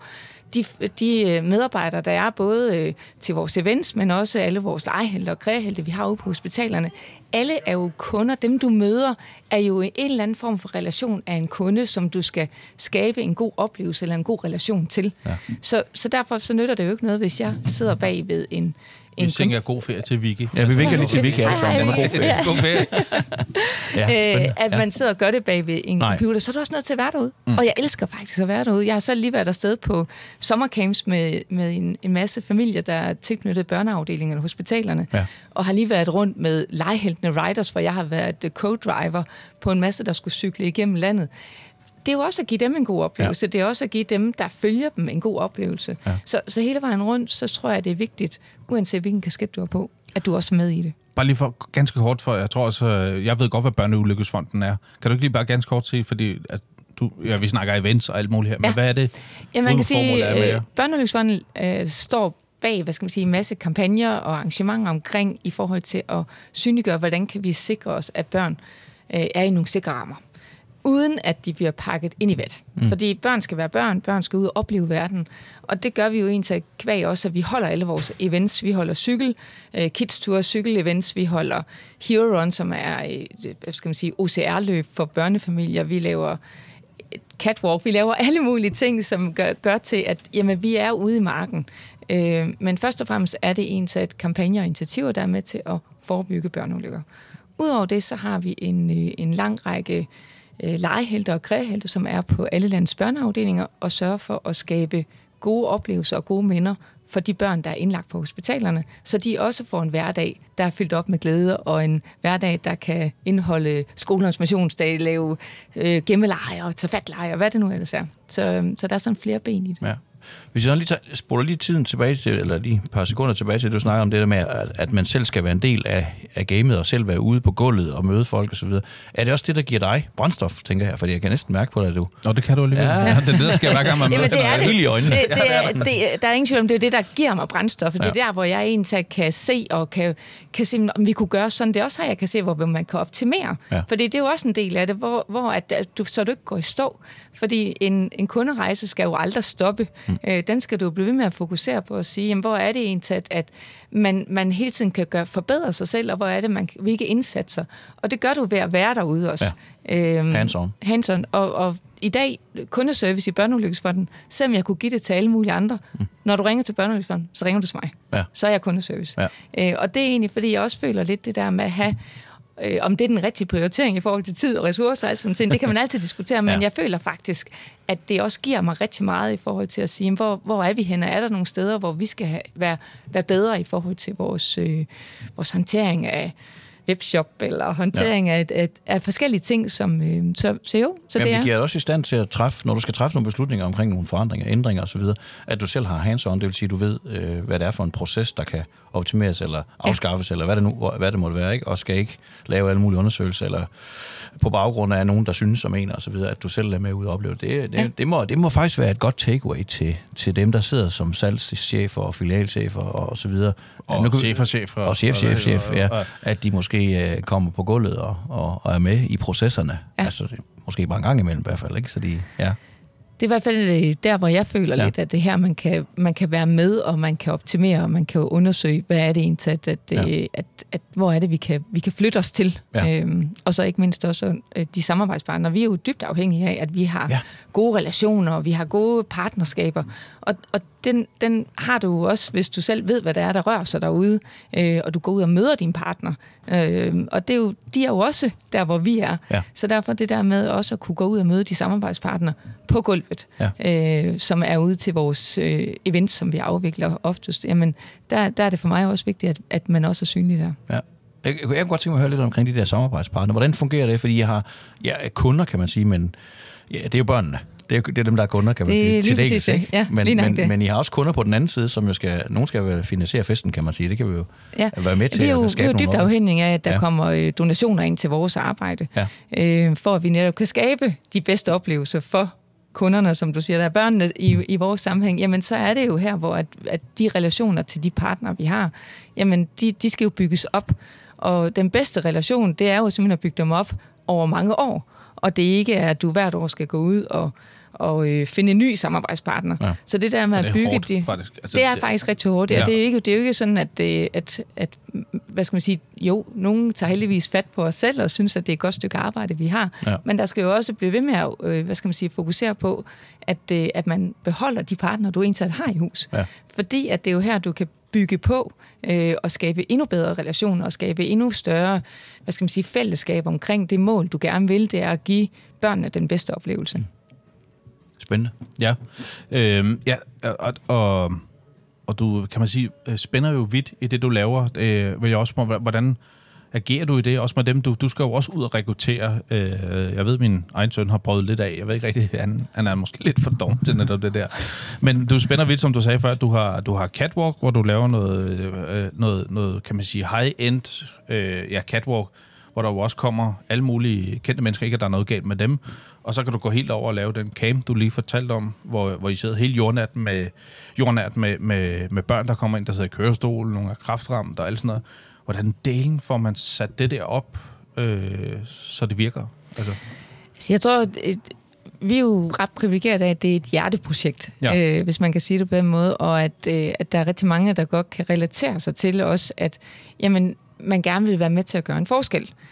de, de øh, medarbejdere, der er både øh, til vores events, men også alle vores legehelte og kræhelte, vi har ude på hospitalerne, alle er jo kunder. Dem, du møder, er jo en eller anden form for relation af en kunde, som du skal skabe en god oplevelse eller en god relation til. Ja. Så, så derfor så nytter det jo ikke noget, hvis jeg sidder bag ved en... Vi synger god ferie til Vicky. Ja, vi vinker lige til Vicky alle sammen. Er god ferie. Ja. God ferie. Ja, øh, at man sidder og gør det bag ved en Nej. Computer, så er du også nødt til at være derude. Mm. Og jeg elsker faktisk at være derude. Jeg har selv lige været afsted på sommercamps med, med en, en masse familier, der er tilknyttet børneafdelingerne og hospitalerne. Ja. Og har lige været rundt med legeheltene riders, hvor jeg har været co-driver på en masse, der skulle cykle igennem landet. Det er jo også at give dem en god oplevelse. Ja. Det er også at give dem, der følger dem, en god oplevelse. Ja. Så, så hele vejen rundt, så tror jeg, det er vigtigt, uanset hvilken kasket du har på, at du også er med i det. Bare lige for ganske kort, for jeg tror også, øh, jeg ved godt, hvad Børneulykkesfonden er. Kan du ikke lige bare ganske kort sige, fordi at du, ja, vi snakker events og alt muligt her, men Ja. hvad er det, Ja, man kan sige, at Børneudviklingsfonden øh, står bag, hvad skal man sige, en masse kampagner og arrangementer omkring i forhold til at synliggøre, hvordan kan vi sikre os, at børn øh, er i nogle sikre rammer uden at de bliver pakket ind i vat. Mm. Fordi børn skal være børn, børn skal ud og opleve verden. Og det gør vi jo egentlig kvæg også, at vi holder alle vores events. Vi holder cykel, øh, kids tour, cykel-events. Vi holder Hero Run, som er øh, hvad skal man sige, OCR-løb for børnefamilier. Vi laver catwalk. Vi laver alle mulige ting, som gør, gør til, at jamen, vi er ude i marken. Øh, men først og fremmest er det en sæt kampagner og initiativer, der er med til at forebygge børneulykker. Udover det, så har vi en, øh, en lang række øh, Øh, legehelte og kræhelte, som er på alle landets børneafdelinger og sørger for at skabe gode oplevelser og gode minder for de børn, der er indlagt på hospitalerne, så de også får en hverdag, der er fyldt op med glæde, og en hverdag, der kan indeholde skolens missionsdag, lave øh, gemmeleje og tage fatleje, og hvad det nu ellers er. Så, øh, så der er sådan flere ben i det. Ja. Hvis jeg lige tager, spoler lige tiden tilbage til, eller lige et par sekunder tilbage til, du snakker om det der med, at, at man selv skal være en del af, af gamet, og selv være ude på gulvet og møde folk osv. Er det også det, der giver dig brændstof, tænker jeg? Fordi jeg kan næsten mærke på dig, at du... Nå, det kan du alligevel. Ja. det er det, der sker hver gang, man møder det er det. I øjnene. Det, det er, det, der er ingen tvivl om, det er det, der giver mig brændstof. Det er Ja. der, hvor jeg egentlig kan se, og kan, kan se, om vi kunne gøre sådan. Det er også her, jeg kan se, hvor man kan optimere. Ja. Fordi det er jo også en del af det, hvor, hvor at, at du, så du ikke går i stå. Fordi en, en kunderejse skal jo aldrig stoppe. Mm. Øh, den skal du blive ved med at fokusere på at sige, jamen, hvor er det egentlig, at, at man, man hele tiden kan gøre, forbedre sig selv, og hvor er det, man, hvilke indsatser. Og det gør du ved at være derude også. Ja. Øhm, Hands-on. hands-on. Og, og i dag, kundeservice i Børneulykkesfonden, selvom jeg kunne give det til alle mulige andre, mm. når du ringer til Børneulykkesfonden, så ringer du til mig. Ja. Så er jeg kundeservice. Ja. Øh, og det er egentlig, fordi jeg også føler lidt det der med at have, øh, om det er den rigtige prioritering i forhold til tid og ressourcer og alt sådan noget. Det kan man altid diskutere, men Ja. jeg føler faktisk, at det også giver mig rigtig meget i forhold til at sige, hvor, hvor er vi henne? Er der nogle steder, hvor vi skal have, være, være bedre i forhold til vores, øh, vores håndtering af webshop eller håndtering ja. af, af, af forskellige ting, som, øh, så, så jo, så Jamen, det er... det giver dig også i stand til at træffe, når du skal træffe nogle beslutninger omkring nogle forandringer, ændringer osv., at du selv har hands-on, det vil sige, at du ved, øh, hvad det er for en proces, der kan optimeres eller afskaffes, ja. eller hvad det, nu, hvad det måtte være, ikke? og skal ikke lave alle mulige undersøgelser, eller på baggrund af nogen, der synes som en, og så videre, at du selv er med ud og opleve det. Det, Ja. ja. det, må, det må faktisk være et godt takeaway til, til dem, der sidder som salgschefer og filialchefer og så videre. Og Nu chefer, chefer. og chef, chef, chef, ja. At de måske øh, kommer på gulvet og, og, og er med i processerne. Ja. Altså, måske bare en gang imellem i hvert fald, ikke? Så de, ja. Det er i hvert fald øh, der, hvor jeg føler Ja. lidt, at det her, man kan, man kan være med, og man kan optimere, og man kan undersøge, hvad er det egentlig, at, at, Ja. ja. at, at hvor er det, vi kan, vi kan flytte os til. Ja. Øhm, og så ikke mindst også øh, de samarbejdspartnere. Vi er jo dybt afhængige af, at vi har ja. gode relationer, og vi har gode partnerskaber. Og, og den, den har du også, hvis du selv ved, hvad det er, der rører sig derude, øh, og du går ud og møder din partner. Øh, og det er jo, de er jo også der, hvor vi er. Ja. Så derfor det der med også at kunne gå ud og møde de samarbejdspartnere på gulvet, Ja. øh, som er ude til vores øh, events, som vi afvikler oftest, jamen der, der er det for mig også vigtigt, at, at man også er synlig der. ja. Jeg, jeg kunne godt tænke mig at høre lidt omkring de der samarbejdspartnere. Hvordan fungerer det? Fordi jeg har er kunder, kan man sige, men ja, det er jo børnene. Det er, det er dem, der er kunder, kan man Det sige. til dels, præcis ikke? Ja, men, men, det. men I har også kunder på den anden side, som jo skal, nogen skal finansiere festen, kan man sige. Det kan vi jo Ja. være med til vi er jo, at vi er skabe jo dybt afhængige af, at der Ja. ja. kommer øh, donationer ind til vores arbejde, Ja. øh, for at vi netop kan skabe de bedste oplevelser for kunderne, som du siger, der er børnene i, i vores sammenhæng, jamen så er det jo her, hvor at, at de relationer til de partnere, vi har, jamen de, de skal jo bygges op. Og den bedste relation, det er jo simpelthen at bygge dem op over mange år. Og det ikke er, at du hvert år skal gå ud og, og øh, finde en ny samarbejdspartner. Ja. Så det der med Og at bygge hårdt, de... faktisk. Altså, det er det- faktisk rigtig hårdt. Ja. Ja. Det, er ikke, det er jo ikke sådan, at, det, at, at, hvad skal man sige, jo, nogen tager heldigvis fat på os selv og synes, at det er et godt stykke arbejde, vi har. Ja. Men der skal jo også blive ved med at, øh, hvad skal man sige, fokusere på, at, øh, at man beholder de partnere, du egentlig har i hus. Ja. Fordi at det er jo her, du kan bygge på øh, og skabe endnu bedre relationer og skabe endnu større, hvad skal man sige, fællesskab omkring det mål, du gerne vil, det er at give børnene den bedste oplevelse. Spændende. Ja, øhm, ja og, og, og du, kan man sige, øh, spænder jo vidt i det, du laver. Øh, vil jeg også spørge, hvordan agerer du i det? Også med dem, du, du skal jo også ud og rekruttere. Øh, jeg ved, min egen søn har prøvet lidt af. Jeg ved ikke rigtig, han, han er måske lidt for dum til netop det der. Men du spænder vidt, som du sagde før. Du har, du har catwalk, hvor du laver noget, øh, noget, noget kan man sige, high-end øh, ja, catwalk, hvor der jo også kommer alle mulige kendte mennesker, ikke at der er noget galt med dem, og så kan du gå helt over og lave den camp, du lige fortalte om, hvor, hvor I sidder helt jordnat med, jordnat med, med, med børn, der kommer ind, der sidder i kørestol, nogle af kraftramt og alt sådan noget. Hvordan delen får man sat det der op, øh, så det virker? Altså. Så jeg tror, at vi er jo ret privilegeret af, at det er et hjerteprojekt, ja. øh, hvis man kan sige det på den måde, og at, øh, at der er rigtig mange, der godt kan relatere sig til os, at jamen, man gerne vil være med til at gøre en forskel. Øh,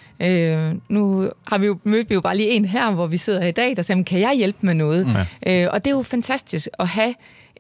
nu har vi jo mødt vi jo bare lige en her, hvor vi sidder i dag, der siger, kan jeg hjælpe med noget? Ja. Øh, og det er jo fantastisk at have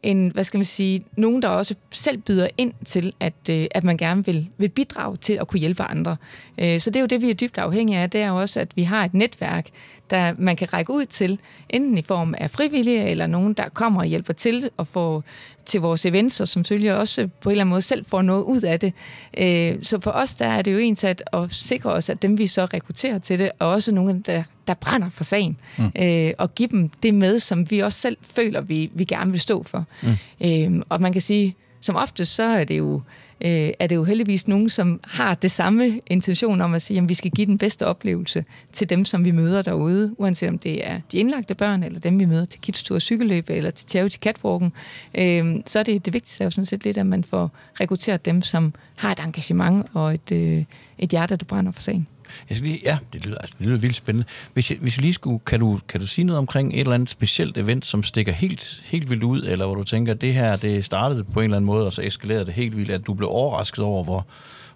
en, hvad skal man sige, nogen, der også selv byder ind til, at, øh, at man gerne vil, vil bidrage til at kunne hjælpe andre. Øh, så det er jo det, vi er dybt afhængige af, det er jo også, at vi har et netværk, der man kan række ud til, enten i form af frivillige, eller nogen, der kommer og hjælper til og få til vores events, og som selvfølgelig også på en eller anden måde selv får noget ud af det. Øh, så for os, der er det jo en at, at sikre os, at dem vi så rekrutterer til det, og også nogen, der, der brænder for sagen, mm. øh, og give dem det med, som vi også selv føler, vi, vi gerne vil stå for. Mm. Øh, og man kan sige, som ofte så er det jo øh, er det jo heldigvis nogen, som har det samme intention om at sige, at vi skal give den bedste oplevelse til dem, som vi møder derude, uanset om det er de indlagte børn, eller dem, vi møder til kidstur cykelløb, eller til charity catwalken. Øh, så er det det vigtigste er jo sådan set lidt, at man får rekrutteret dem, som har et engagement og et, øh, et hjerte, der brænder for sagen. Jeg skal lige, ja, det lyder, altså, det lyder vildt spændende. Hvis, jeg, hvis jeg lige skulle, kan du, kan du sige noget omkring et eller andet specielt event, som stikker helt, helt vildt ud, eller hvor du tænker, at det her, det startede på en eller anden måde, og så eskalerede det helt vildt, at du blev overrasket over, hvor,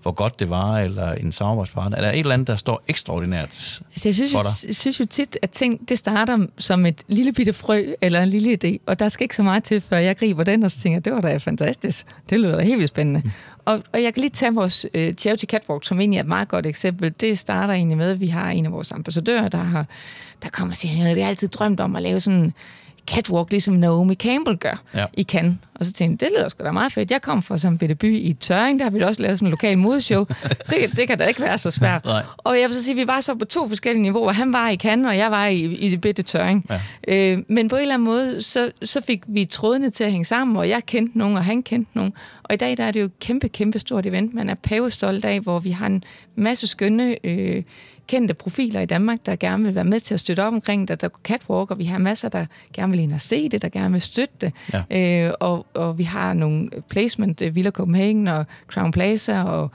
hvor godt det var, eller en samarbejdspartner? Er der et eller andet, der står ekstraordinært altså, jeg synes, for dig? Jeg synes jo tit, at ting det starter som et lille bitte frø, eller en lille idé, og der skal ikke så meget til, før jeg griber den, og så tænker det var da fantastisk. Det lyder da helt vildt spændende. Mm. Og, og jeg kan lige tage vores uh, Charity Catwalk, som egentlig er et meget godt eksempel. Det starter egentlig med, at vi har en af vores ambassadører, der, har, der kommer og siger, at jeg har altid drømt om at lave sådan catwalk, ligesom Naomi Campbell gør ja. i Cannes. Og så tænkte jeg, det lyder sgu da meget fedt. Jeg kom fra sådan en bitte by i Tøring, der har vi også lavet sådan en lokal modeshow. det, det kan da ikke være så svært. Nej. Og jeg vil så sige, vi var så på to forskellige niveauer. Han var i Cannes, og jeg var i, i det bitte Tøring. Ja. Øh, men på en eller anden måde, så, så fik vi trådene til at hænge sammen, og jeg kendte nogen, og han kendte nogen. Og i dag der er det jo et kæmpe, kæmpe stort event. Man er pavestolt af, hvor vi har en masse skønne... Øh, kendte profiler i Danmark, der gerne vil være med til at støtte op omkring det. Der er catwalk, og vi har masser, der gerne vil ind og se det, der gerne vil støtte det. Ja. Øh, og, og vi har nogle placement, øh, Villa Copenhagen og Crown Plaza og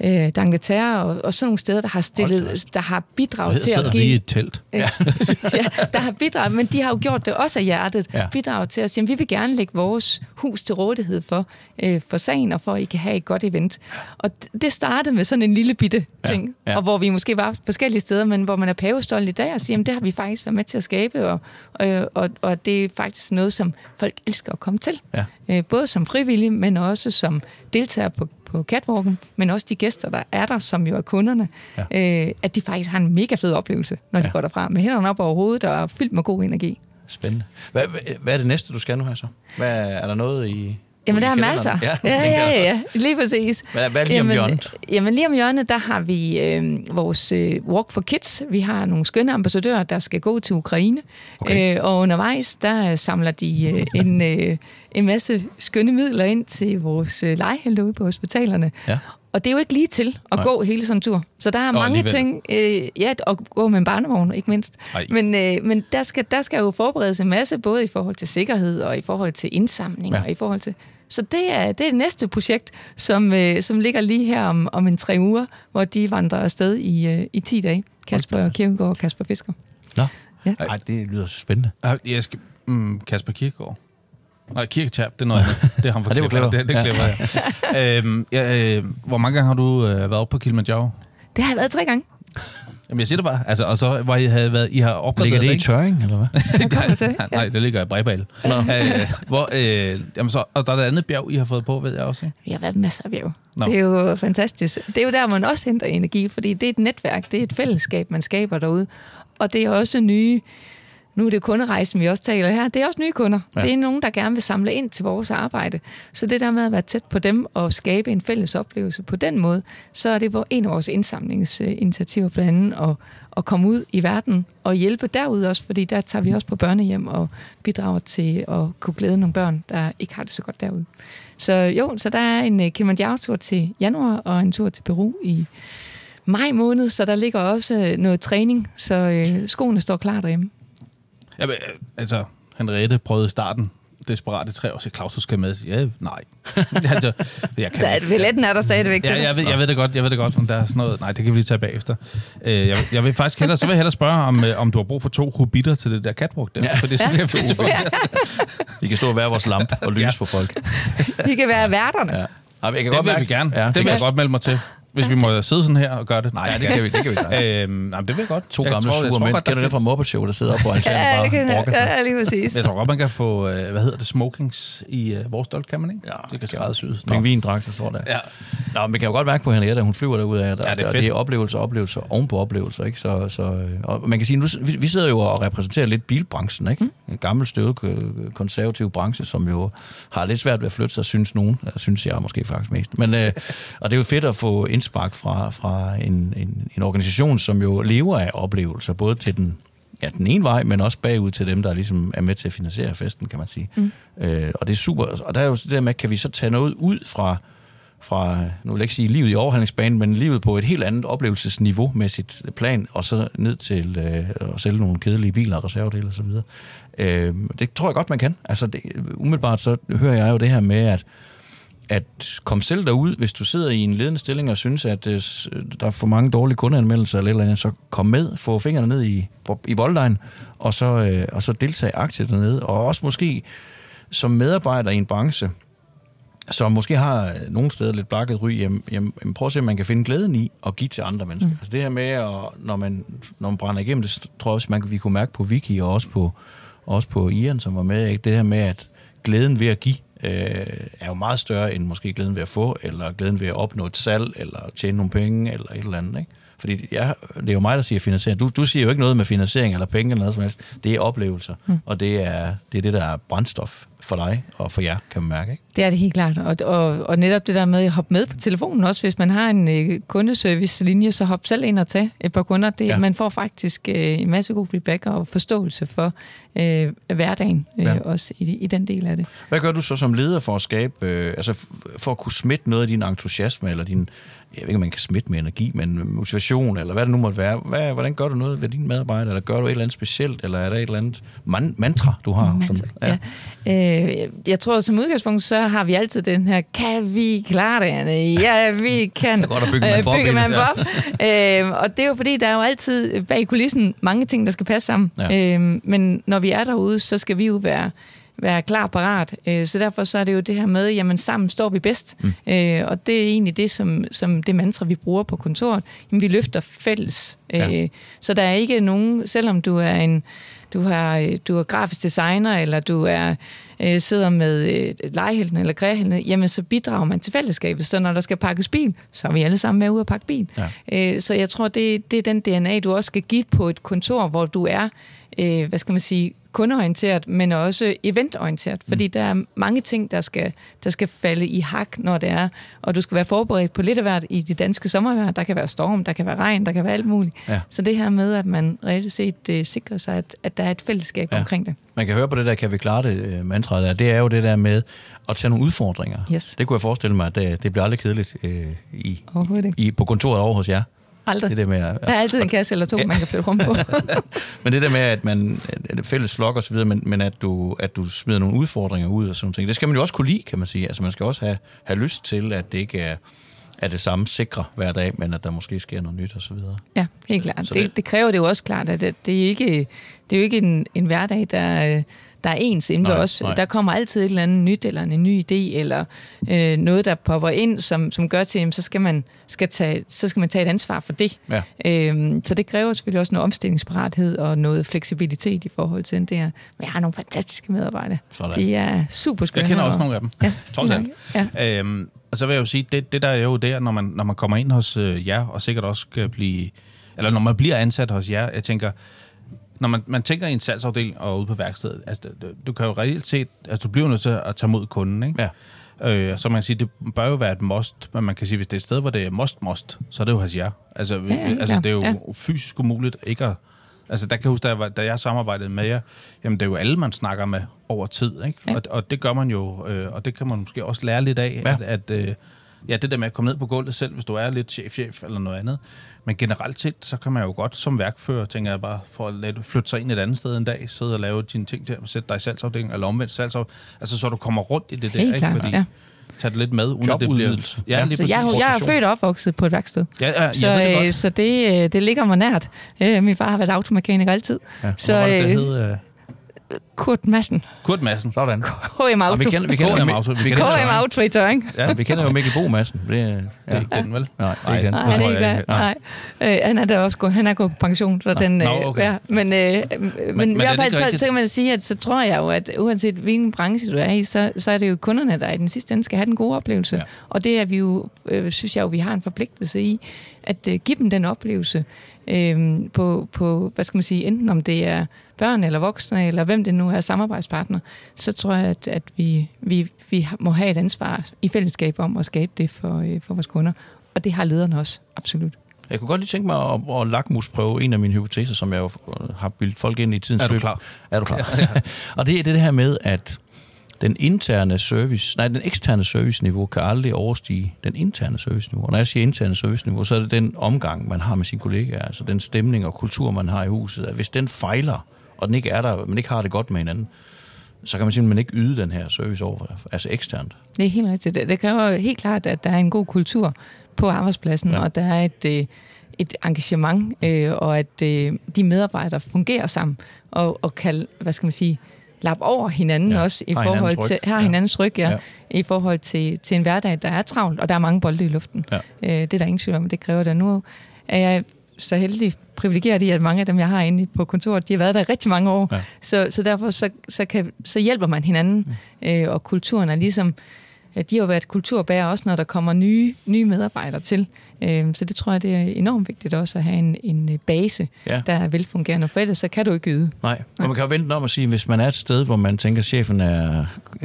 øh, D'Angleterre og, og sådan nogle steder, der har stillet, der har bidraget til at give... i et telt. Øh, ja. ja, der har bidraget, men de har jo gjort det også af hjertet. Ja. Bidraget til at sige, at vi vil gerne lægge vores hus til rådighed for, øh, for sagen, og for at I kan have et godt event. Og det startede med sådan en lille bitte ting, ja. Ja. og hvor vi måske var forskellige steder, men hvor man er pavestolt i dag og siger, at det har vi faktisk været med til at skabe, og, og, og, og det er faktisk noget, som folk elsker at komme til. Ja. Øh, både som frivillige, men også som deltager på på catwalken, men også de gæster, der er der, som jo er kunderne, ja. øh, at de faktisk har en mega fed oplevelse, når ja. de går derfra med hænderne op over hovedet og fyldt med god energi. Spændende. Hvad, hvad er det næste, du skal nu her så? Hvad, er der noget i... Jamen, der er masser. Ja, ja, ja, ja, lige præcis. Hvad, hvad lige om jamen, hjørnet? Jamen, lige om hjørnet, der har vi øh, vores øh, Walk for Kids. Vi har nogle skønne ambassadører, der skal gå til Ukraine. Okay. Øh, og undervejs, der samler de øh, en, øh, en masse skønne midler ind til vores øh, legehelte ude på hospitalerne. Ja. Og det er jo ikke lige til at Nej. gå hele sådan en tur. Så der er Nå, mange alligevel. ting. Øh, ja, at gå med en barnevogn, ikke mindst. Men, øh, men der, skal, der skal jo forberedes en masse, både i forhold til sikkerhed og i forhold til indsamling ja. og i forhold til... Så det er det er næste projekt, som, øh, som ligger lige her om, om en tre uger, hvor de vandrer afsted i, øh, i 10 dage. Kasper Kirkegaard og Kasper Fisker. Nå, ja. Ej, det lyder spændende. Jeg skal, mm, Kasper Kirkegaard. Nej, kirketab, det er noget. Det er ham for det klipper. Det, det klipper, ja. øhm, ja, øh, hvor mange gange har du øh, været op på Kilimanjaro? Det har jeg været tre gange. Jamen, jeg siger det bare. Altså, og så hvor I havde været, I har opgraderet Ligger det i Tøring, eller hvad? nej, nej, det ligger i Bredbal. øh, hvor, øh, jamen så, og der er et andet bjerg, I har fået på, ved jeg også, ikke? Vi har været masser af bjerg. No. Det er jo fantastisk. Det er jo der, man også henter energi, fordi det er et netværk, det er et fællesskab, man skaber derude. Og det er også nye nu er det kunderejsen, vi også taler her, det er også nye kunder. Ja. Det er nogen, der gerne vil samle ind til vores arbejde. Så det der med at være tæt på dem og skabe en fælles oplevelse på den måde, så er det en af vores indsamlingsinitiativer blandt andet at, at komme ud i verden og hjælpe derude også, fordi der tager vi også på børnehjem og bidrager til at kunne glæde nogle børn, der ikke har det så godt derude. Så jo, så der er en Kilimanjaro-tur til januar og en tur til Peru i maj måned, så der ligger også øh, noget træning, så øh, skoene står klar derhjemme. Ja, men, øh, altså, Henriette prøvede i starten desperate tre år, så Claus, du skal med. Ja, nej. altså, jeg kan der, billetten er der stadigvæk ja, jeg ved, jeg ved det godt, jeg ved det godt, men der er sådan noget, nej, det kan vi lige tage bagefter. Øh, jeg, jeg vil faktisk hellere, så vil jeg hellere spørge, om, øh, om du har brug for to hobitter til det der catwalk der, ja. for det er ja. to ja. Vi kan stå og være vores lampe og lyse ja. på folk. Vi kan være værterne. Ja. Ja, jeg kan det godt vil mærke. vi gerne. Ja, det, det vil jeg godt melde mig til. Hvis vi må sidde sådan her og gøre det. Nej, ja, det kan vi, det kan vi sagtens. øhm, nej, det vil jeg godt. To jeg gamle sure mænd. Kender du det fra Muppet Show, der sidder op på altanen ja, og bare brokker sig? Ja, lige præcis. Jeg tror godt, man kan få, øh, hvad hedder det, smokings i uh, vores stolt, kan man ikke? Ja. Det kan skrædes ud. Pingvindragt, jeg tror det. Ja. Nå, men vi kan jo godt mærke på Henriette, at hun flyver derud af, ja, det er, det er oplevelser, oplevelser oven på oplevelser. Ikke? Så, så, øh, og man kan sige, nu, vi, vi sidder jo og repræsenterer lidt bilbranchen, ikke? Mm. En gammel støvet konservativ branche, som jo har lidt svært ved at flytte sig, synes nogen. Synes jeg måske faktisk mest. Men, øh, og det er jo fedt at få indspark fra, fra en, en, en organisation, som jo lever af oplevelser, både til den, ja, den ene vej, men også bagud til dem, der ligesom er med til at finansiere festen, kan man sige. Mm. Øh, og det er super. Og der er jo det der med, kan vi så tage noget ud fra, fra nu vil jeg ikke sige livet i overhandlingsbanen, men livet på et helt andet oplevelsesniveau med sit plan, og så ned til øh, at sælge nogle kedelige biler, reservedele osv. Øh, det tror jeg godt, man kan. Altså, det, umiddelbart så hører jeg jo det her med, at at komme selv derud, hvis du sidder i en ledende stilling og synes, at øh, der er for mange dårlige kundeanmeldelser eller eller andet, så kom med, få fingrene ned i, i bolddejen, og så, øh, og så deltage aktivt dernede. Og også måske som medarbejder i en branche, som måske har nogle steder lidt blakket ry, jamen, jamen, prøv at se, om man kan finde glæden i at give til andre mennesker. Mm. Altså det her med, at når man, når man brænder igennem, det tror jeg også, man, vi kunne mærke på Vicky og også på, også på Ian, som var med, ikke? det her med, at glæden ved at give øh, er jo meget større end måske glæden ved at få, eller glæden ved at opnå et salg, eller tjene nogle penge, eller et eller andet. Ikke? Fordi ja, det er jo mig, der siger finansiering. Du, du siger jo ikke noget med finansiering eller penge eller noget som helst. Det er oplevelser, mm. og det er, det er det, der er brændstof for dig og for jer, kan man mærke. Ikke? Det er det helt klart. Og, og, og netop det der med at hoppe med på telefonen også, hvis man har en øh, kundeservice-linje, så hop selv ind og tag et par kunder. Det, ja. Man får faktisk øh, en masse god feedback og forståelse for øh, hverdagen øh, ja. også i, i den del af det. Hvad gør du så som leder for at skabe, øh, altså for at kunne smitte noget af din entusiasme eller din jeg ved ikke, om man kan smitte med energi, men motivation, eller hvad det nu måtte være. Hvad, hvordan gør du noget ved dine medarbejdere, eller gør du et eller andet specielt, eller er der et eller andet man, mantra, du har? Mantra, som, ja. ja. Øh, jeg tror, som udgangspunkt, så har vi altid den her, kan vi klare det, Anne? Ja, vi kan. Det er godt at bygge man bygge man bob. Ja. øh, og det er jo fordi, der er jo altid bag kulissen mange ting, der skal passe sammen. Ja. Øh, men når vi er derude, så skal vi jo være være klar parat. Øh, så derfor så er det jo det her med, jamen sammen står vi bedst. Mm. Øh, og det er egentlig det, som, som det mantra, vi bruger på kontoret. Jamen, vi løfter fælles. Ja. Øh, så der er ikke nogen, selvom du er en du har, du er grafisk designer, eller du er sidder med legehelten eller kreahelten, jamen så bidrager man til fællesskabet. Så når der skal pakkes bil, så er vi alle sammen med ud at pakke bil. Ja. Så jeg tror, det, det er den DNA, du også skal give på et kontor, hvor du er, hvad skal man sige, kundeorienteret, men også eventorienteret, fordi mm. der er mange ting, der skal, der skal falde i hak, når det er, og du skal være forberedt på lidt af hvert i det danske sommervejr. Der kan være storm, der kan være regn, der kan være alt muligt. Ja. Så det her med, at man reelt set uh, sikrer sig, at, at der er et fællesskab ja. omkring det. Man kan høre på det der, kan vi klare det uh, mantra der, det er jo det der med at tage nogle udfordringer. Yes. Det kunne jeg forestille mig, at det, det bliver aldrig kedeligt uh, i, i, på kontoret over hos jer. Aldrig. Det der med, at, der er altid en kasse eller to, ja. man kan flytte rum på. men det der med, at man at fælles flok og så videre, men, men at, du, at du smider nogle udfordringer ud og sådan noget, det skal man jo også kunne lide, kan man sige. Altså man skal også have, have lyst til, at det ikke er, er det samme sikre hver dag, men at der måske sker noget nyt og så videre. Ja, helt klart. Så det, det, kræver det jo også klart, at det, det er ikke det er jo ikke en, en hverdag, der der er ens inden nej, os. Nej. Der kommer altid et eller andet nyt, eller en ny idé, eller øh, noget, der popper ind, som, som gør til, at så skal man, skal tage, så skal man tage et ansvar for det. Ja. Øhm, så det kræver selvfølgelig også noget omstillingsparathed og noget fleksibilitet i forhold til det her. Men jeg har nogle fantastiske medarbejdere. Sådan. De er super skønne. Jeg kender også nogle af dem. Ja, Trods alt. Ja. Øhm, og så vil jeg jo sige, det, det der er jo der, når man, når man kommer ind hos øh, jer, og sikkert også skal blive, eller når man bliver ansat hos jer, jeg tænker, når man, man tænker i en salgsafdeling og ude på værkstedet, altså, du, du kan jo reelt set, altså, du bliver nødt til at tage mod kunden, ikke? Ja. Øh, så man kan sige, det bør jo være et must, men man kan sige, hvis det er et sted, hvor det er must-must, så er det jo hos jer. Altså, ja, ja, altså det er jo ja. fysisk umuligt ikke at... Altså, der kan jeg huske, da jeg, da jeg samarbejdede med jer, jamen, det er jo alle, man snakker med over tid, ikke? Ja. Og, og det gør man jo, øh, og det kan man måske også lære lidt af, ja. at, at øh, ja, det der med at komme ned på gulvet selv, hvis du er lidt chef-chef eller noget andet. Men generelt set, så kan man jo godt som værkfører, tænker jeg bare, for at lade, flytte sig ind et andet sted en dag, sidde og lave dine ting der, sætte dig i salgsafdelingen, eller omvendt salgsafdelingen. Altså, så du kommer rundt i det der, Helt ikke? klart, Fordi, ja. Tag det lidt med, uden at det bliver... Ja, Ja. lige Så jeg, jeg er født og opvokset på et værksted. Ja, ja, Så, det øh, godt. så det, øh, det ligger mig nært. Øh, Min far har været automekaniker altid. Ja. Så Hvad var det, det hed? Kurt Madsen, Kurt Madsen. Sådan. HM Og vi Auto. kender, vi kender, KM jo, Auto. Vi kender KM Auto i Tøring. ja, vi kender jo Mikkel Bo Madsen. Det, er- Det er ikke den, vel? Nej, det er ikke den. Nej, han er ikke ikke. Nej. Øh, han er da også gået, han er gået på pension, så den, Nå, øh, okay. ja, men, øh, men, men, men i er hvert det fald, så, så kan man sige, at så tror jeg jo, at uanset hvilken branche du er i, så, så er det jo kunderne, der i den sidste ende skal have den gode oplevelse. Ja. Og det er vi jo, øh, synes jeg jo, vi har en forpligtelse i, at øh, give dem den oplevelse øh, på, på, hvad skal man sige, enten om det er børn eller voksne, eller hvem det nu er samarbejdspartner, så tror jeg, at, at vi, vi, vi må have et ansvar i fællesskab om at skabe det for, øh, for vores kunder. Og det har lederne også, absolut. Jeg kunne godt lige tænke mig at, at lakmusprøve en af mine hypoteser, som jeg jo har bildt folk ind i tidens Er du løb. klar? Er du klar? og det er det her med, at den interne service, nej, den eksterne serviceniveau kan aldrig overstige den interne serviceniveau. Og når jeg siger interne serviceniveau, så er det den omgang, man har med sine kollegaer, altså den stemning og kultur, man har i huset. At hvis den fejler, og den ikke er der, man ikke har det godt med hinanden, så kan man simpelthen ikke yde den her service over, altså eksternt. Det er helt rigtigt. Det, kræver helt klart, at der er en god kultur på arbejdspladsen, Ja. og der er et, øh, et engagement, øh, og at øh, de medarbejdere fungerer sammen, og, og kan, hvad skal man sige, lappe over hinanden Ja. også, i Har forhold til, har Ja. hinandens ryg, ja, Ja. i forhold til, til en hverdag, der er travlt, og der er mange bolde i luften. Ja. Øh, det er der ingen tvivl om, det kræver det. Nu er jeg så heldig privilegeret i, at mange af dem, jeg har inde på kontoret, de har været der i rigtig mange år. Ja. Så, så derfor så, så, kan, så hjælper man hinanden, mm. øh, og kulturen er ligesom, de har jo været kulturbærer også, når der kommer nye, nye medarbejdere til. Øh, så det tror jeg, det er enormt vigtigt også at have en, en øh, base, Ja. der er velfungerende, for ellers så kan du ikke yde. Nej, og man kan jo vente om at sige, hvis man er et sted, hvor man tænker, at chefen er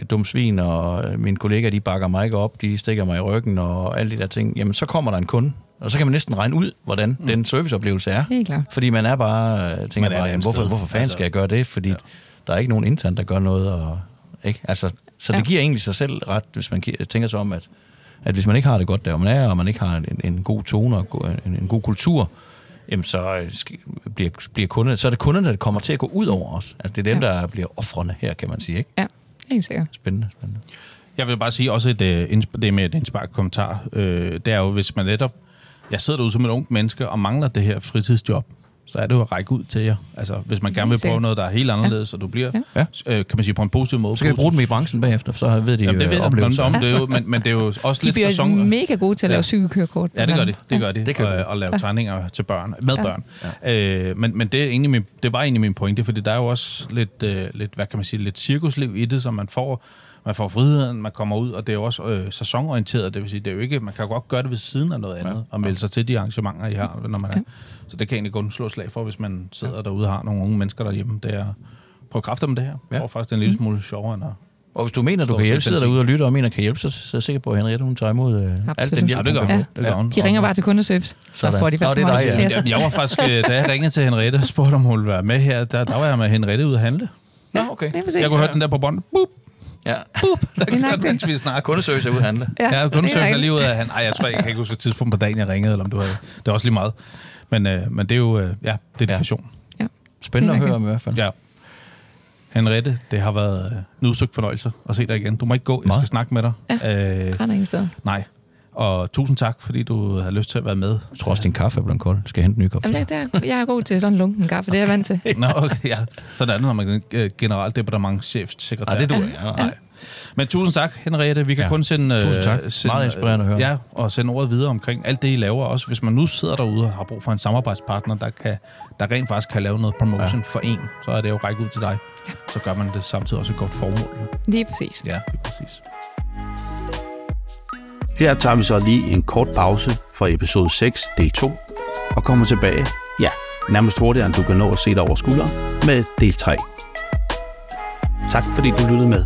dum svin, og mine kollegaer, de bakker mig ikke op, de stikker mig i ryggen, og alle de der ting, jamen så kommer der en kunde, og så kan man næsten regne ud, hvordan mm. den serviceoplevelse er. Helt klart. Fordi man er bare, øh, tænker Man er bare, jamen, hvorfor, hvorfor fanden Altså, skal jeg gøre det? Fordi ja. der er ikke nogen intern, der gør noget. Og, ikke? Altså, så det Ja. giver egentlig sig selv ret, hvis man tænker sig om, at, at hvis man ikke har det godt der, hvor man er, og man ikke har en, en god tone og en, en god kultur, jamen så øh, bliver, bliver kunderne, så er det kunderne, der kommer til at gå ud over os. Altså det er dem, Ja. der bliver offrene her, kan man sige. Ikke? Ja, helt sikkert. Spændende, spændende. Jeg vil bare sige også et, øh, det med et indspark kommentar. Øh, det er jo, hvis man netop... Jeg sidder derude som et ungt menneske og mangler det her fritidsjob, så er det jo at række ud til jer. Altså, hvis man gerne vil prøve noget, der er helt anderledes, og du bliver, Ja. øh, kan man sige, på en positiv måde. Så kan vi bruge dem i branchen bagefter, så ved de Jamen, det øh, ved jeg, men, oplevelser. om, det er jo, men, men det er jo også De lidt bliver sæson... mega gode til at Ja. lave cykelkørekort. Ja, det gør de. Det gør de. Det Det kan kan vi. og, og lave tegninger til børn, med Ja. børn. Øh, men men det, er egentlig min, det var egentlig min pointe, fordi der er jo også lidt, øh, lidt, hvad kan man sige, lidt cirkusliv i det, som man får. Man får friheden, man kommer ud, og det er jo også øh, sæsonorienteret. Det vil sige, det er jo ikke, man kan jo godt gøre det ved siden af noget andet, ja. og melde sig til de arrangementer, I har, når man er. Så det kan egentlig kun slå slag for, hvis man sidder derude og har nogle unge mennesker derhjemme. Det er prøv kræfter med det her. Jeg Ja. tror faktisk, det er en lille smule sjovere, end at Og hvis du mener, du kan hjælpe, sidder derude og lytter og mener, kan hjælpe, så, så er jeg sikker på, at Henriette, hun tager imod øh, alt den hjælp, Ja, det gør få. Det gør hun. De ringer bare til kundeservice, så Sådan. får de Nå, det er dig, ja. Jeg, jeg var faktisk, øh, da jeg ringede til Henriette og spurgte, om hun ville være med her, der, der var jeg med Henriette ude at handle. Nå, okay. Jeg kunne høre den der på bånd. Boop, Ja. boop. Der er kørte, mens vi snakkede. Kundeservice er ude at handle. Ja, kunne det er lige ud af, han, ej, jeg tror ikke, jeg kan ikke huske et tidspunkt på dagen, jeg ringede, eller om du havde, det var også lige meget. Men, øh, men det er jo, øh, ja, dedikation. Spændende Det at er høre om i hvert fald. Ja. Henriette, det har været øh, en udsøgt fornøjelse at se dig igen. Du må ikke gå, jeg Meget. skal snakke med dig. Ja. Øh, ingen steder. nej. Og tusind tak, fordi du havde lyst til at være med. Jeg tror også, din kaffe er blevet kold. Skal jeg hente en ny kop? Jamen, det, det er, jeg er god til sådan en lunken kaffe, det er jeg vant til. Nå, okay, ja. Sådan er det, når man er øh, generelt departementchef, sekretær. Nej, det ikke. Ja, nej. Men tusind tak, Henriette. Vi kan Ja. ja. kun sende... øh, Tusind tak. Sende, Meget inspirerende at høre. Ja, og sende ordet videre omkring alt det, I laver. Også hvis man nu sidder derude og har brug for en samarbejdspartner, der, kan, der rent faktisk kan lave noget promotion ja. for en, så er det jo række ud til dig. Ja. Så gør man det samtidig også et godt formål. Jo. Lige præcis. Ja, det er præcis. Her tager vi så lige en kort pause fra episode 6, del 2, og kommer tilbage, ja, nærmest hurtigere, end du kan nå at se dig over skulderen, med del 3. Tak fordi du lyttede med.